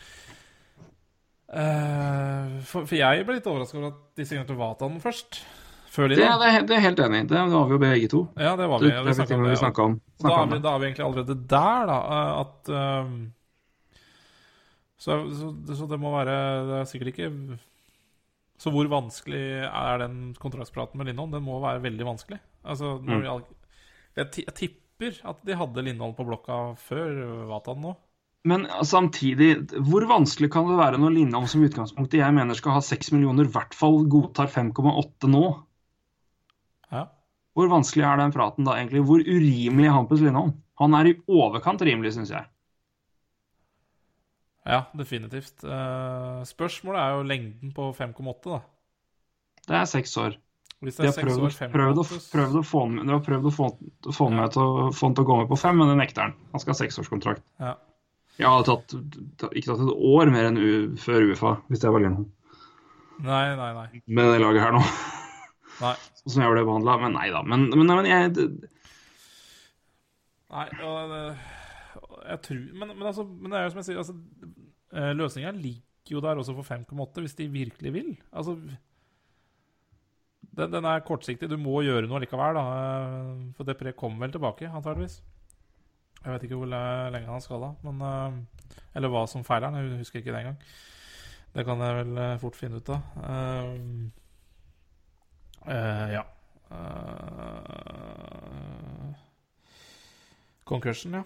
Eh, for, for jeg ble litt overraska over at de signerte Vatan først. Før Det, da. det, det er helt enig i. Det var vi jo begge to. Ja, det var vi. det, vi om det. snakka om. Da er, vi, da er vi egentlig allerede der, da. eh, At uh, så, så, så det må være Det er sikkert ikke Så hvor vanskelig er den kontraktspraten med Lindholm? Den må være veldig vanskelig. Altså, Mm. vi jeg, tipper at de hadde Lindholm på blokka før Vatan nå. Men samtidig, hvor vanskelig kan det være når Lindholm som utgangspunktet jeg mener skal ha 6 millioner, i hvert fall godtar 5,8 nå? Ja. Hvor vanskelig er den praten da, egentlig? Hvor urimelig er Hampus Lindholm? Han er i overkant rimelig, syns jeg. ja, definitivt. Eh, spørsmålet er jo lengden på 5,8, da. Det er seks år. De har prøvd, år, prøvd, å, 5,8 prøvd, å få, han- med til, til å gå med på fem, men det nekter han. Han skal ha seksårskontrakt. Ja. Jeg hadde tatt, ikke tatt et år mer enn før UFA, hvis jeg var Lindholm. Nei, nei, nei. Med det laget her nå. Sånn som jeg ble behandla. Men nei da. Men, men, men jeg det, Nei, og jeg tror men, men, altså, men det er jo som jeg sier, altså, eh, løsninga ligger jo der også for 5,8, hvis de virkelig vil. Altså den, den er kortsiktig. Du må gjøre noe likevel, da. eh, For Depré kommer vel tilbake, antageligvis. Jeg vet ikke hvor lenge han skal da, men eh, Eller hva som feiler han. Jeg husker ikke det engang. Det kan jeg vel fort finne ut av. Eh, eh, ja. Uh, Concussion, ja.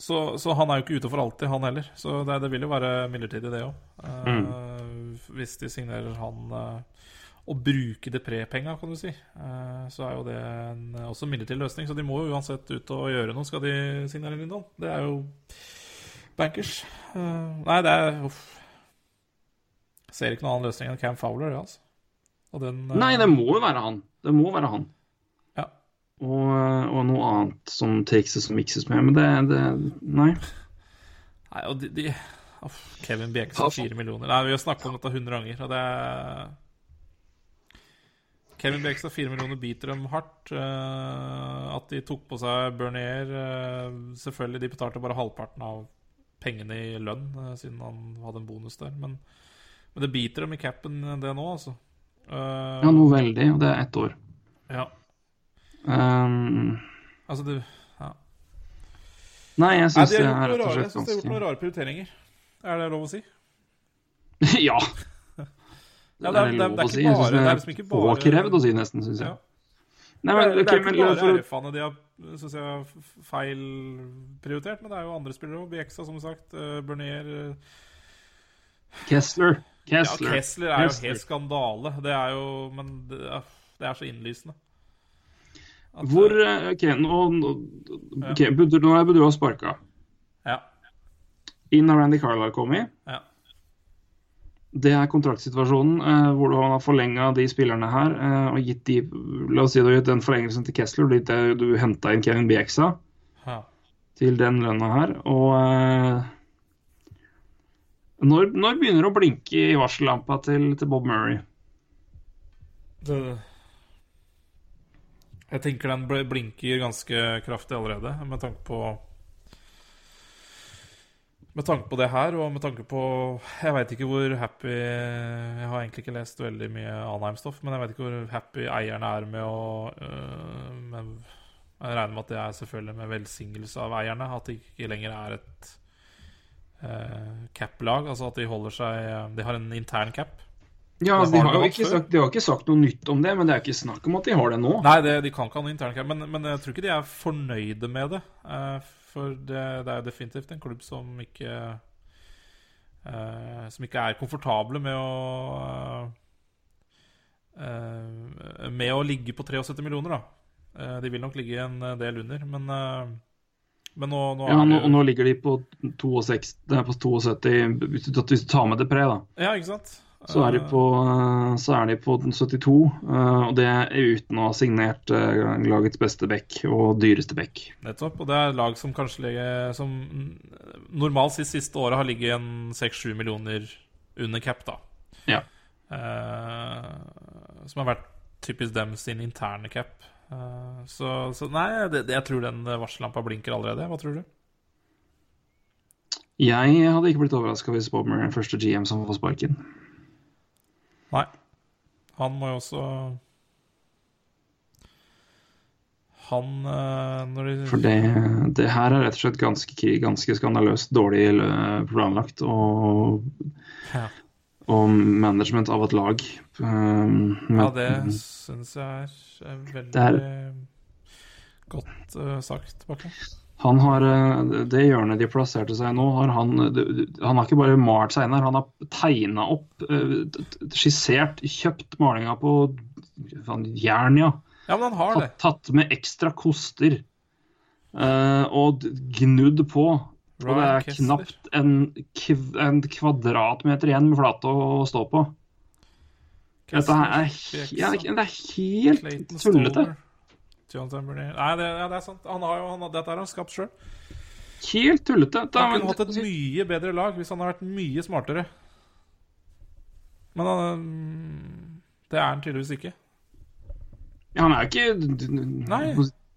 Så, så han er jo ikke ute for alltid, han heller. Så det, det vil jo være midlertidig, det òg. hvis de signerer han, eh, å bruke Depré-penga, kan du si, eh, så er jo det en, også midlertidig løsning. Så de må jo uansett ut og gjøre noe, skal de signere Lindholm. Det er jo bankers. Eh, nei, det er uff. Ser ikke noen annen løsning enn Cam Fowler, det, altså. Den eh, Nei, det må jo være han. Det må være han. Ja. Og, og noe annet som trikses og mikses med. Men det, det Nei. Nei, og de, de oh, Kevin Bjekstad, fire millioner. Nei, vi har snakket om dette hundre ganger, og det Kevin Bjekstad, fire millioner, biter dem hardt. Uh, at de tok på seg Bernier uh, Selvfølgelig, de betalte bare halvparten av pengene i lønn, uh, siden han hadde en bonus der. Men, men det biter dem i capen, det nå, altså. Eh, Ja, noe veldig, og det er ett år. ja. Um, Altså, du ja. nei, jeg syns det er rett og slett ganske jeg syns synes de har gjort noen rare prioriteringer. Er det lov å si? Ja. Ja, det er lov å si. Jeg syns det er liksom påkrevd å si, nesten, syns jeg. Ja. Nei, Det men, er, det er ikke men bare RF-ene de har synes jeg, har feil prioritert, men det er jo andre spillere òg. Bjeksa, som sagt. Uh, Bernier uh, Kessler. Ja, Kessler. Kessler er jo helt skandale. Det er jo Men det er, det er så innlysende. At, Hvor uh, eh, OK, nå, okay, ja. Budru- er Budrua sparka. Ja. Inn har Randy Carlisle kommet. ja. Det er kontraktsituasjonen, eh, hvor du har forlenga de spillerne her eh, og gitt de La oss si du har gitt den forlengelsen til Kessler, det- du henta inn Kevin Bieksa ja. til den lønna her, og eh, når, når begynner det å blinke i varsellampa til, til Bob Murray? Det, jeg tenker den blinker ganske kraftig allerede, med tanke på Med tanke på det her, og med tanke på Jeg veit ikke hvor happy Jeg har egentlig ikke lest veldig mye Anheim-stoff, men jeg vet ikke hvor happy eierne er med å øh, med, Jeg regner med at det er selvfølgelig med velsignelse av eierne, at det ikke lenger er et cap-lag. Altså at de holder seg De har en intern cap. Ja, de har jo ikke sagt, ikke sagt noe nytt om det, men det er ikke snakk om at de har det nå. Nei, det, de kan ikke ha noe internkamp, men, men jeg tror ikke de er fornøyde med det. Eh, for det, det er definitivt en klubb som ikke eh, Som ikke er komfortable med å eh, Med å ligge på 73 millioner, da. Eh, de vil nok ligge en del under, men eh, men nå, nå Ja, nå, det nå ligger de på 62, det er på 72 hvis du, hvis du tar med Depré, da. Ja, ikke sant? Så er de på, eh, så er de på 72, eh, og det er uten å ha signert eh, lagets beste back og dyreste back. Nettopp. Og det er lag som kanskje ligger Som normalt sist siste året har ligget en 6-7 millioner under cap, da. Ja. Eh, som har vært typisk dem sin interne cap. Eh, så, så nei, det, jeg tror den varsellampa blinker allerede. Hva tror du? Jeg hadde ikke blitt overraska hvis Bob Murray er den første GM som får sparken. Nei. Han må jo også Han eh, Når de For det, det her er rett og slett ganske, ganske skandaløst dårlig eh, planlagt og, Ja. Og management av et lag. Um, Ja, det syns jeg er, veldig er, godt uh, sagt, Bakke. Han har, eh, Det hjørnet de plasserte seg nå, har han Han har ikke bare malt seg inn her, han har tegna opp, eh, skissert, kjøpt malinga på jern, ja. Ja, men han har det. Tatt, tatt med ekstra koster. eh, og gnudd på. Og det er knapt en, en kvadratmeter igjen med flate å, stå på. Dette er, ja, det er helt tullete. Jonathan Bernier Nei, det, ja, det er sant. Han har jo, han, dette har han skapt sjøl. Helt tullete. Da, Han kunne hatt et mye bedre lag hvis han hadde vært mye smartere. Men han mm, Det er han tydeligvis ikke. Ja, han er jo ikke Nei.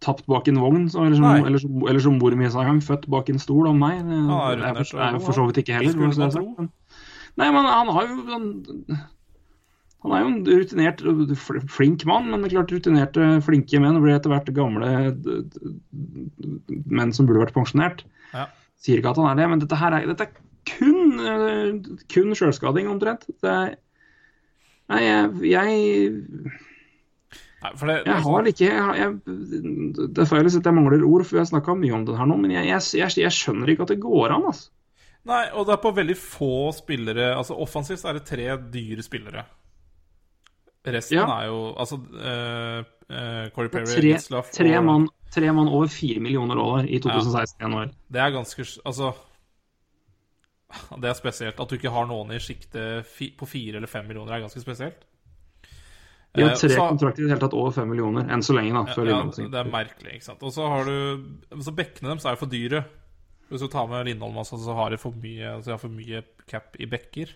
Tapt bak en vogn, så, eller, som, eller, som, eller som mor mi sa en gang, født bak en stol om meg. Det, er er, rundert for, er så vidt ikke heller. Men, jeg. Men- Nei, men han har jo han, han er jo en rutinert, flink mann, men det er klart rutinerte, flinke menn blir etter hvert gamle menn som burde vært pensjonert. Ja. Sier ikke at han er det, men dette her er, dette er kun, eh, kun sjølskading, omtrent. Det er, nei, jeg, jeg Nei, det, jeg har ikke jeg, jeg, Det si at jeg mangler ord, for vi har snakka mye om det her nå, men jeg, jeg, skjønner ikke at det går an, altså. Nei, og det er på veldig få spillere Altså Offensivt er det tre dyre spillere. Resten Ja. er jo Altså uh, Corey er Perry, tre, tre, og- mann, tre mann over fire millioner dollar i 2016 ja. NHL. Det er ganske Altså Det er spesielt. At du ikke har noen i sjiktet på fire eller fem millioner, er ganske spesielt. De har Eh, tre så- kontrakter i det hele tatt over fem millioner, enn så lenge, da. Ja, det er merkelig, ikke sant. Og så har du Så bekkene deres er jo for dyre. Hvis du tar med Lindholm altså, så har de for mye, altså de har for mye cap i bekker.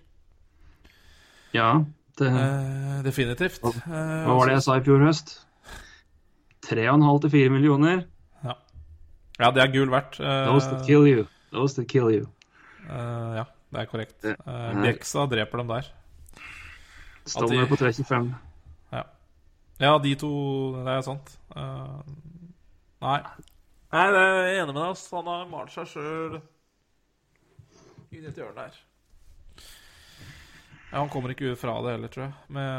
Ja, det, Eh, definitivt. Hva- Eh, hva var det jeg sa i fjor høst? Tre og en halv til fire millioner. Ja. ja, det er gull verdt. Eh, Those that kill you. Those that kill you. eh, ja, det er korrekt. Det er- Bjeksa dreper dem der. Stovner de- på 325. Ja. de to Det er sant. Uh, nei. Nei, det er jeg enig med deg. ass. Han har malt seg sjøl inn i et hjørne her. Ja, Han kommer ikke ut fra det heller, tror jeg. Med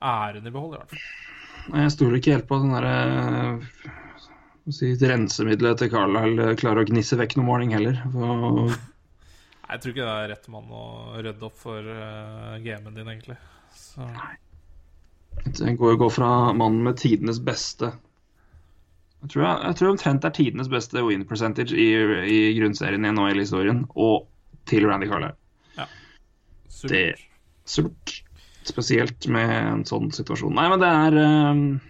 æren i behold, i hvert fall. Nei, Jeg stoler ikke helt på den derre si, rensemiddelet til Carlisle klarer å gnisse vekk noe måling heller. For Nei, Jeg tror ikke det er rett mann å rydde opp for uh, gamen din, egentlig. Så det går går gå fra mannen med tidenes beste Jeg tror, jeg, jeg tror omtrent det er tidenes beste win percentage i, i grunnserien i NHL-historien, og til Randy Carlisle. supert. Det- er Surt. Spesielt med en sånn situasjon. Nei, men det er um,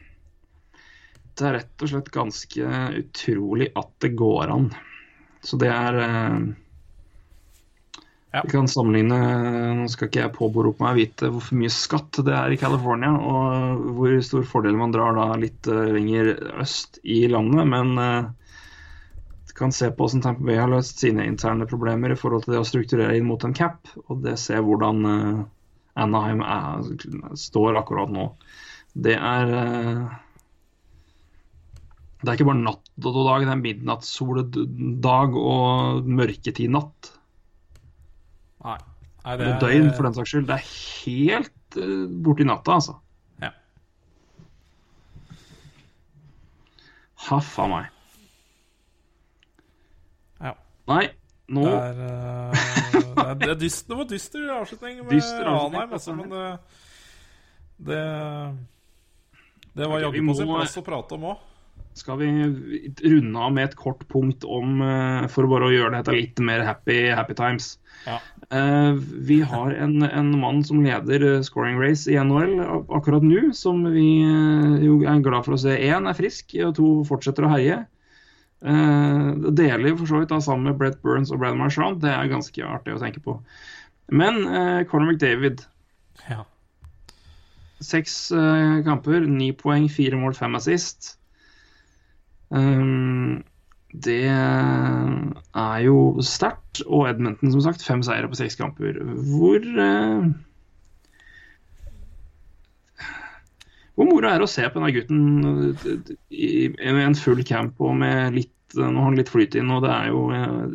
Det er rett og slett ganske utrolig at det går an. Så det er eh, Vi kan sammenligne Nå skal ikke jeg påberope meg å vite hvor mye skatt det er i California, og hvor stor fordel man drar da litt eh, lenger øst i landet, men eh, du kan se på hvordan Tampa Bay har løst sine interne problemer i forhold til det å strukturere inn mot en cap, og det ser hvordan eh, Anaheim er, står akkurat nå. Det er eh, Det er ikke bare natt og dag, det er midnattssoldag og mørketid-natt. Nei. er Eller døgn, for den saks skyld. Det er helt uh, borti natta, altså. Ja. Haff a meg. Ja. Nei, nå Det er, uh, det, er, det, er dyst, det var dyster avslutning med Dyster avslutning, Ranheim, altså, men det Det, det var jaggu på sin plass å prate om òg. Skal vi runde av med et kort punkt om eh, For bare å gjøre dette litt mer happy, happy times. Ja. Eh, vi har en, en mann som leder eh, scoring race i NHL akkurat nå, som vi jo er glad for å se. Én er frisk, og to fortsetter å herje. Det deler for så vidt da sammen med Brett Burns og Brad Marchand. Det er ganske artig å tenke på. Men eh, Conor McDavid, Ja. seks eh, kamper, ni poeng, fire mål, fem assist. Um, det er jo sterkt. Og Edmonton, som sagt, fem seire på seks kamper. Hvor eh, Hvor moro er det å se på denne gutten i, en full camp og med litt Nå har han litt flyt inn, og det er jo eh,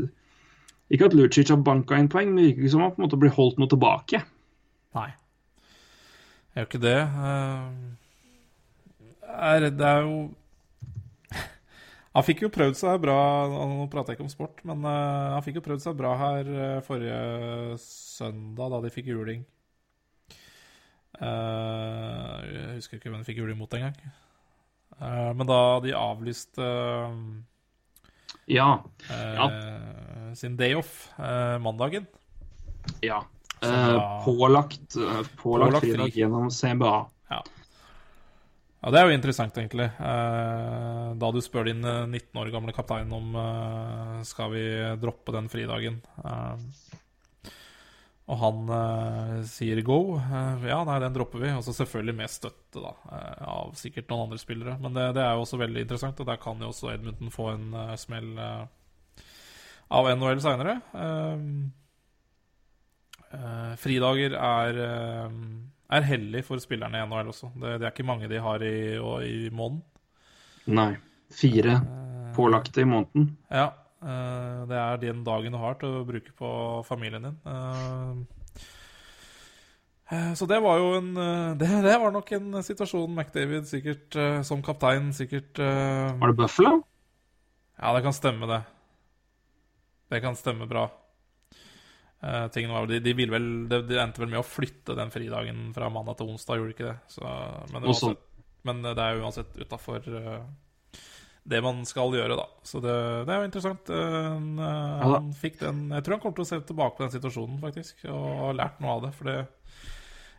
Ikke at Lucic har banka inn poeng, men det ikke som han på en måte blir holdt noe tilbake. Nei. Er jo ikke det. Eh, er, det er jo Han fikk jo prøvd seg bra Nå prater jeg ikke om sport, men uh, han fikk jo prøvd seg bra her uh, forrige søndag, da de fikk juling. Uh, jeg husker ikke hvem de fikk juling mot engang. Uh, men da de avlyste Ja. eh, sin day off mandagen ja. Pålagt pålagt Pålagt fridag gjennom CBA. Ja, det er jo interessant, egentlig. Eh, da du spør din eh, 19 år gamle kaptein om eh, skal vi droppe den fridagen. Eh, og han eh, sier go. Eh, ja, nei, den dropper vi. Og så selvfølgelig med støtte da, eh, av sikkert noen andre spillere. Men det, det er jo også veldig interessant, og der kan jo også Edmundton få en eh, smell eh, av NHL seinere. fridager er eh, er hellig for spillerne i NHL også. Det, det er ikke mange de har i, i måneden. Nei. Fire Eh, pålagte i måneden. Ja. eh, det er den dagen du har til å bruke på familien din. Eh, så det var jo en det, det var nok en situasjon McDavid sikkert som kaptein sikkert Var det Buffalo? Ja, det kan stemme, det. Det kan stemme bra. Eh, var, de, de ville vel, de, de endte vel med å flytte den fridagen fra mandag til onsdag, gjorde de ikke det? Så, men, uansett, men det er jo uansett utafor det man skal gjøre, da. Så det, det er jo interessant. Eh, han, eh, fikk den Jeg tror han kommer til å se tilbake på den situasjonen, faktisk, og har lært noe av det. For det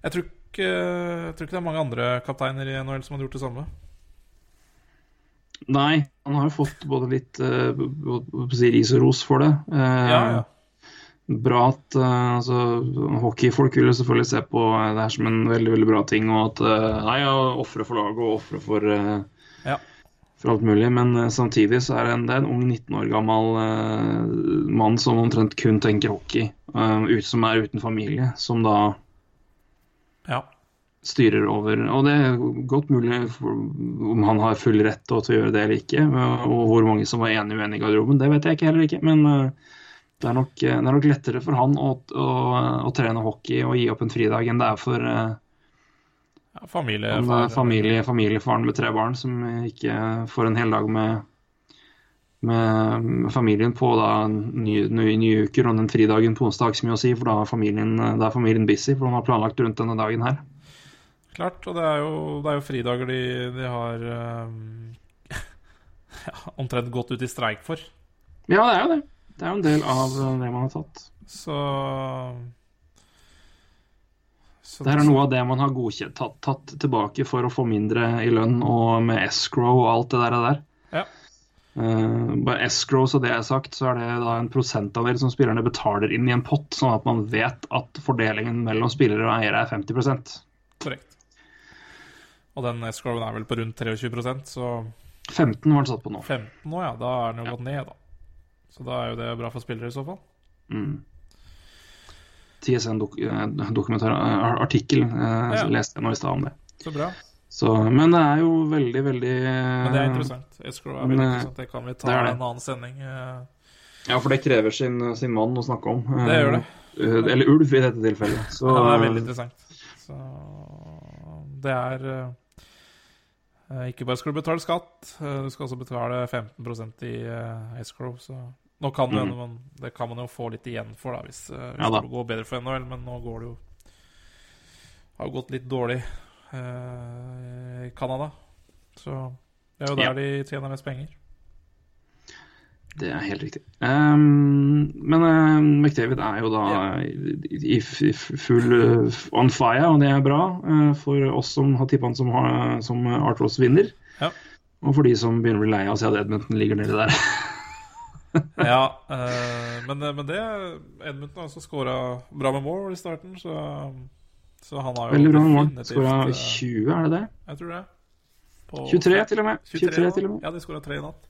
Jeg tror ikke, jeg tror ikke det er mange andre kapteiner i NHL som hadde gjort det samme. Nei, han har jo fått både litt uh, ris og ros for det. Eh, Ja, ja. Bra at eh, altså, Hockeyfolk vil jo selvfølgelig se på eh, det her som en veldig veldig bra ting. Og at uh, nei, ja, ofre for laget og ofre for, eh, Ja. for alt mulig. Men eh, samtidig så er det en, det er en ung 19 år gammel uh, mann som omtrent kun tenker hockey. Uh, ut, som er uten familie. Som da ja. styrer over Og det er godt mulig for, om han har full rett til å gjøre det eller ikke. Og hvor mange som var enige og uenige i garderoben, det vet jeg ikke heller ikke. Men eh, det er nok, det er nok lettere for han å, å, å trene hockey og gi opp en fridag enn det er for eh, ja familie, en far- eh, familie, familiefaren med tre barn som ikke får en hel dag med, med familien på da nye, nye, nye uker. Og den fridagen på onsdag som jeg si, for da er familien, da er familien busy. For de har planlagt rundt denne dagen her. Klart, og det er jo, det er jo fridager de, de har um, ja, omtrent gått ut i streik for. Ja, det er jo det. Det er jo en del av eh, det man har tatt. Så, så Det her er noe av det man har godkjent, tatt, tatt tilbake for å få mindre i lønn, og med escrow og alt det der. der. Ja. Uh, bare escrow, så det er sagt, så er det da en prosentandel som spillerne betaler inn i en pott, sånn at man vet at fordelingen mellom spillere og eiere er 50% Korrekt. Og den escrowen er vel på rundt 23% så 15 var den satt på nå. 15 nå, ja. Da er den jo gått ned, da. Så da er jo det bra for spillere i så fall. Mm. TSN-dokumentarartikkel eh, Ja. leste jeg nå i stad om det. Så bra. Så, men det er jo veldig, veldig Men det er interessant. Escrow er veldig Men, eh, interessant. Det kan vi ta er en annen sending. eh. Ja, for det krever sin, sin mann å snakke om. Det gjør det. Eh, Eller ulv i dette tilfellet. Så, Ja, det er veldig interessant. Så det er eh, Ikke bare skal du betale skatt, eh, du skal også betale 15% i eh, escrow. Så nå kan det Mm. hende Det kan man jo få litt igjen for, da, hvis, eh, hvis Ja da. det går bedre for NHL. Men nå går det jo Har jo gått litt dårlig eh, i Canada. Så det er jo der Ja. de tjener mest penger. Det er helt riktig. Um, men uh, McDavid er jo da i, i, full uh, on fire, og det er bra uh, for oss som har tippa han som, har- som Art Ross vinner. Ja. Og for de som begynner å bli lei av å se at Edmundton ligger nedi der. Ja, eh, men, men det Edmundton har også skåra bra med mål i starten, så, så han har jo Veldig bra med mål. Skåra eh, 20, er det det? Jeg tror det. På 23 til og med. 23, 23 til og med. Ja, de skåra tre i natt.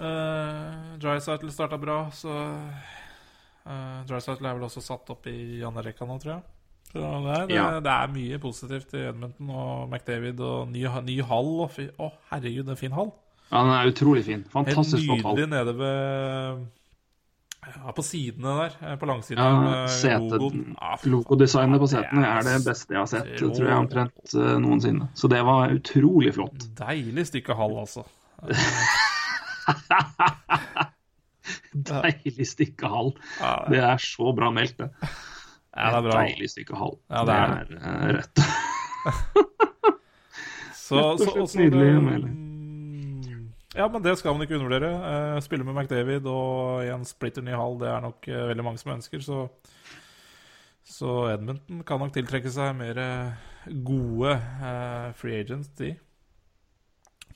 Uh, Drycytle starta bra, så uh, Drycytle er vel også satt opp i andre rekka nå, tror jeg. Så det er, det, Ja. det er mye positivt i Edmonton og McDavid og ny, ny hall. Og herregud, det herregud, en fin hall. Ja, den er utrolig fin. Fantastisk flott hall. nydelig nede ved ja, På sidene der, eh, på langsiden. Ja, setet, faen. Logodesignet på setene er det beste jeg har sett, det tror jeg, omtrent noensinne. Så det var utrolig flott. Deilig stykke hall, altså. Deilig stykke hall. Ja, Det er så bra meldt, det. ja, det er bra. Deilig stykke hall. Ja, det er det. er eh, rett. Så, Rett og slett så, nydelig, melding. Ja, men det skal man ikke undervurdere. Eh, spille med McDavid og i en splitter ny hall, det er nok eh, veldig mange som ønsker. Så, så Edmonton kan nok tiltrekke seg mer gode free agents, de.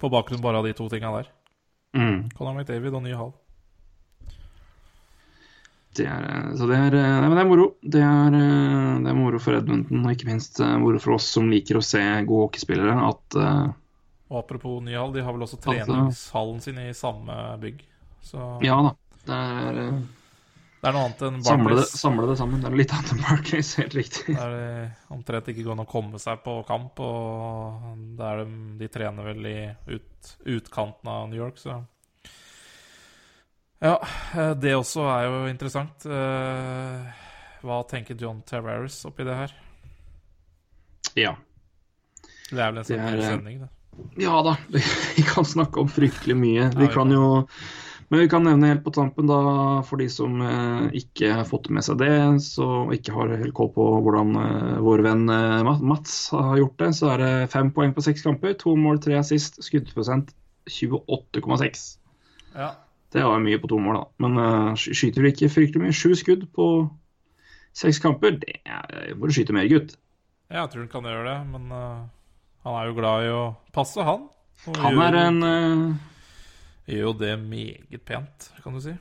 På bakgrunn bare av de to tinga der. Mm. Conor McDavid og ny hall. Det er, eh, så det er, eh, nei, det er moro. Det er, eh, det er moro for Edmonton, og ikke minst moro for oss som liker å se gode hockeyspillere, at uh, Og apropos ny hall, de har vel også treningshallen sin i samme bygg. Så ja da. Det er eh, det er noe annet enn samle, Barclays. samle det sammen. Det er litt annet enn Barclays, helt riktig. Der det omtrent ikke går an å komme seg på kamp, og der de, de trener vel i ut, utkanten av New York, så Ja, eh, det også er jo interessant. Eh, Hva tenker John Tavares oppi det her? Ja. Det er vel en sånn er, sending, eh, det. Ja da, vi kan snakke om fryktelig mye. Vi kan. jo Men vi kan nevne helt på tampen, da, for de som eh, ikke har fått med seg det, så ikke har helt koll på hvordan eh, vår venn eh, Mats har gjort det, så er det fem poeng på seks kamper. To mål, tre assist, skuddprosent 28,6. Ja. Det var mye på to mål, da. Men skyter du ikke fryktelig mye. Sju skudd på seks kamper, det må du skyte mer, gutt. Jeg tror han kan gjøre det, men han er jo glad i å passe, han. Han er en gjør jo det meget pent, kan du si.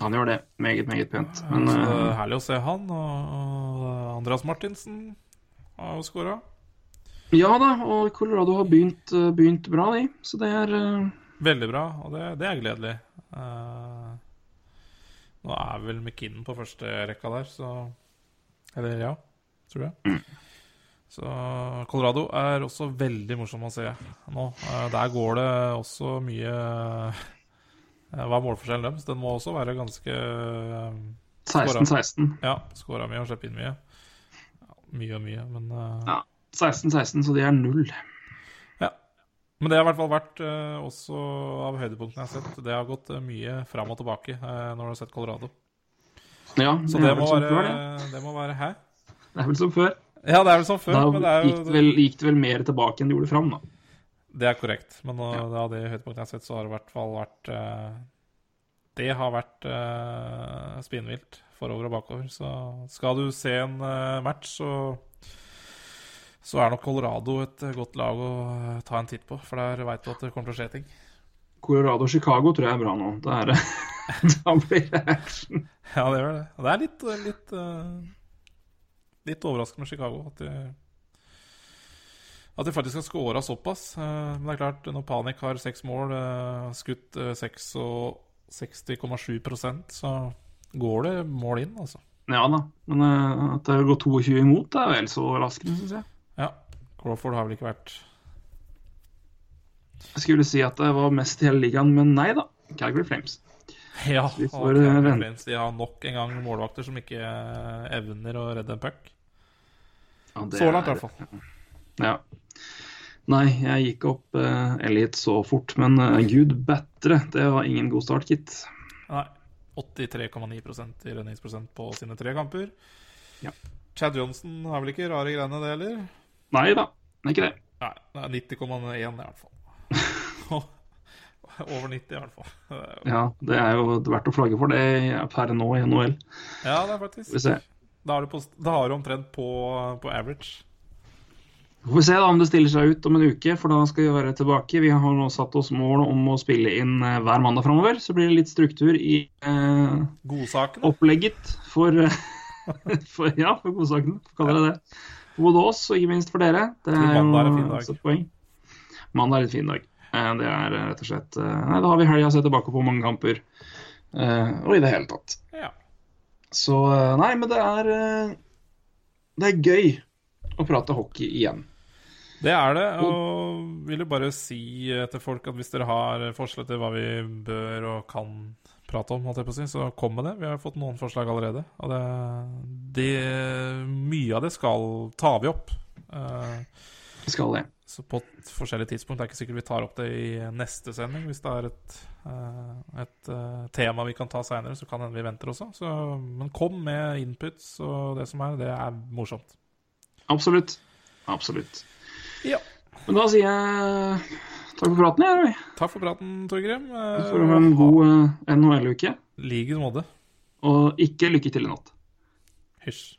Han gjør det meget, meget pent. Men så det er herlig å se han. Og, Andreas Martinsen har jo skåra. ja da, og Colorado har begynt, eh, begynt bra, de. Så det er eh, Veldig bra, og det, det er gledelig. Uh, nå er vel McKinnon på første rekka der, så Eller ja, tror jeg. Så Colorado er også veldig morsom å se nå. Eh, der går det også mye eh, Hva er målforskjellen deres? Den må også være ganske eh, 16-16. Ja, skåra mye og slipper inn mye. Mye og mye, men eh, Ja. 16-16, så de er null. Ja. Men det har i hvert fall vært eh, også av høydepunktene jeg har sett. Det har gått eh, mye fram og tilbake eh, når du har sett Colorado. Ja, Så det det er må være, det. det må være Hæ? Det er vel som før. Ja, det er vel som før, Da men det er gikk, det jo vel, gikk det vel mer tilbake enn det gjorde fram, da. Det er korrekt. Men av av de høydepunktene jeg har sett, så har det i hvert fall vært uh, Det har vært uh, spinnvilt forover og bakover. Så skal du se en uh, match, så så er nok Colorado et godt lag å ta en titt på, for der veit du at det kommer til å skje ting. Colorado og Chicago tror jeg er bra nå. Da, blir det action. Ja, det gjør det. Det er litt, litt, litt overraskende med Chicago at de, at de faktisk har scora såpass. Eh, Men det er klart, når Panik har seks mål, eh, skutt eh, 66,7% så går det mål inn, altså. Ja da. Men eh, at det går 22 imot, det er vel så overraskende, syns jeg. Ja. Crawford har vel ikke vært Jeg skulle si at det var mest i hele ligaen, men nei da. Calgary Flames. Ja, og Calgary eh. Flames, de har nok en gang målvakter som ikke eh, evner å redde en puck. Ja, Så langt, i er- hvert fall. Ja. Nei, jeg gikk opp uh, Elliot så fort, men uh, gud bedre, det var ingen god start, gitt. Nei. 83,9 i redningsprosent på sine tre kamper. Ja. Chad Johnson har vel ikke rare greiene, det heller? Nei da, ikke det. Nei, det er 90,1 i hvert fall. Over 90 i hvert fall. Ja, det er jo verdt å flagge for det per nå i NHL. Ja, det er faktisk vi se. Da har du, på, da har du omtrent på, på average. Vi får se da om det stiller seg ut om en uke, for da skal vi være tilbake. Vi har nå satt oss mål om å spille inn eh, hver mandag framover. Så blir det litt struktur i eh, Godsakene. opplegget for, for Ja, for godsakene, kaller det. For både oss og ikke minst for dere. Det er mandag er en fin dag. et poeng. Mandag er en fin dag. Eh, Det er eh, rett og slett Nei, da har vi helga sett tilbake på mange kamper. eh, Og i det hele tatt. Ja. Så eh, Nei, men det er eh, Det er gøy å prate hockey igjen. Det er det, og vil jo bare si til folk at hvis dere har forslag til hva vi bør og kan prate om, si, så kom med det. Vi har fått noen forslag allerede. Og det, det Mye av det skal tar vi opp. Uh, Skal det. Så på et forskjellig tidspunkt. Det er ikke sikkert vi tar opp det i neste sending. Hvis det er et, eh, et eh, tema vi kan ta seinere, så kan hende vi venter også. Så, men kom med inputs og det som er. Det er morsomt. Absolutt. Absolutt. Ja. Men da sier jeg takk for praten, jeg. Takk for praten, Torgrim. For en god eh, NHL-uke. like måte. Og ikke lykke til i natt. Hysj.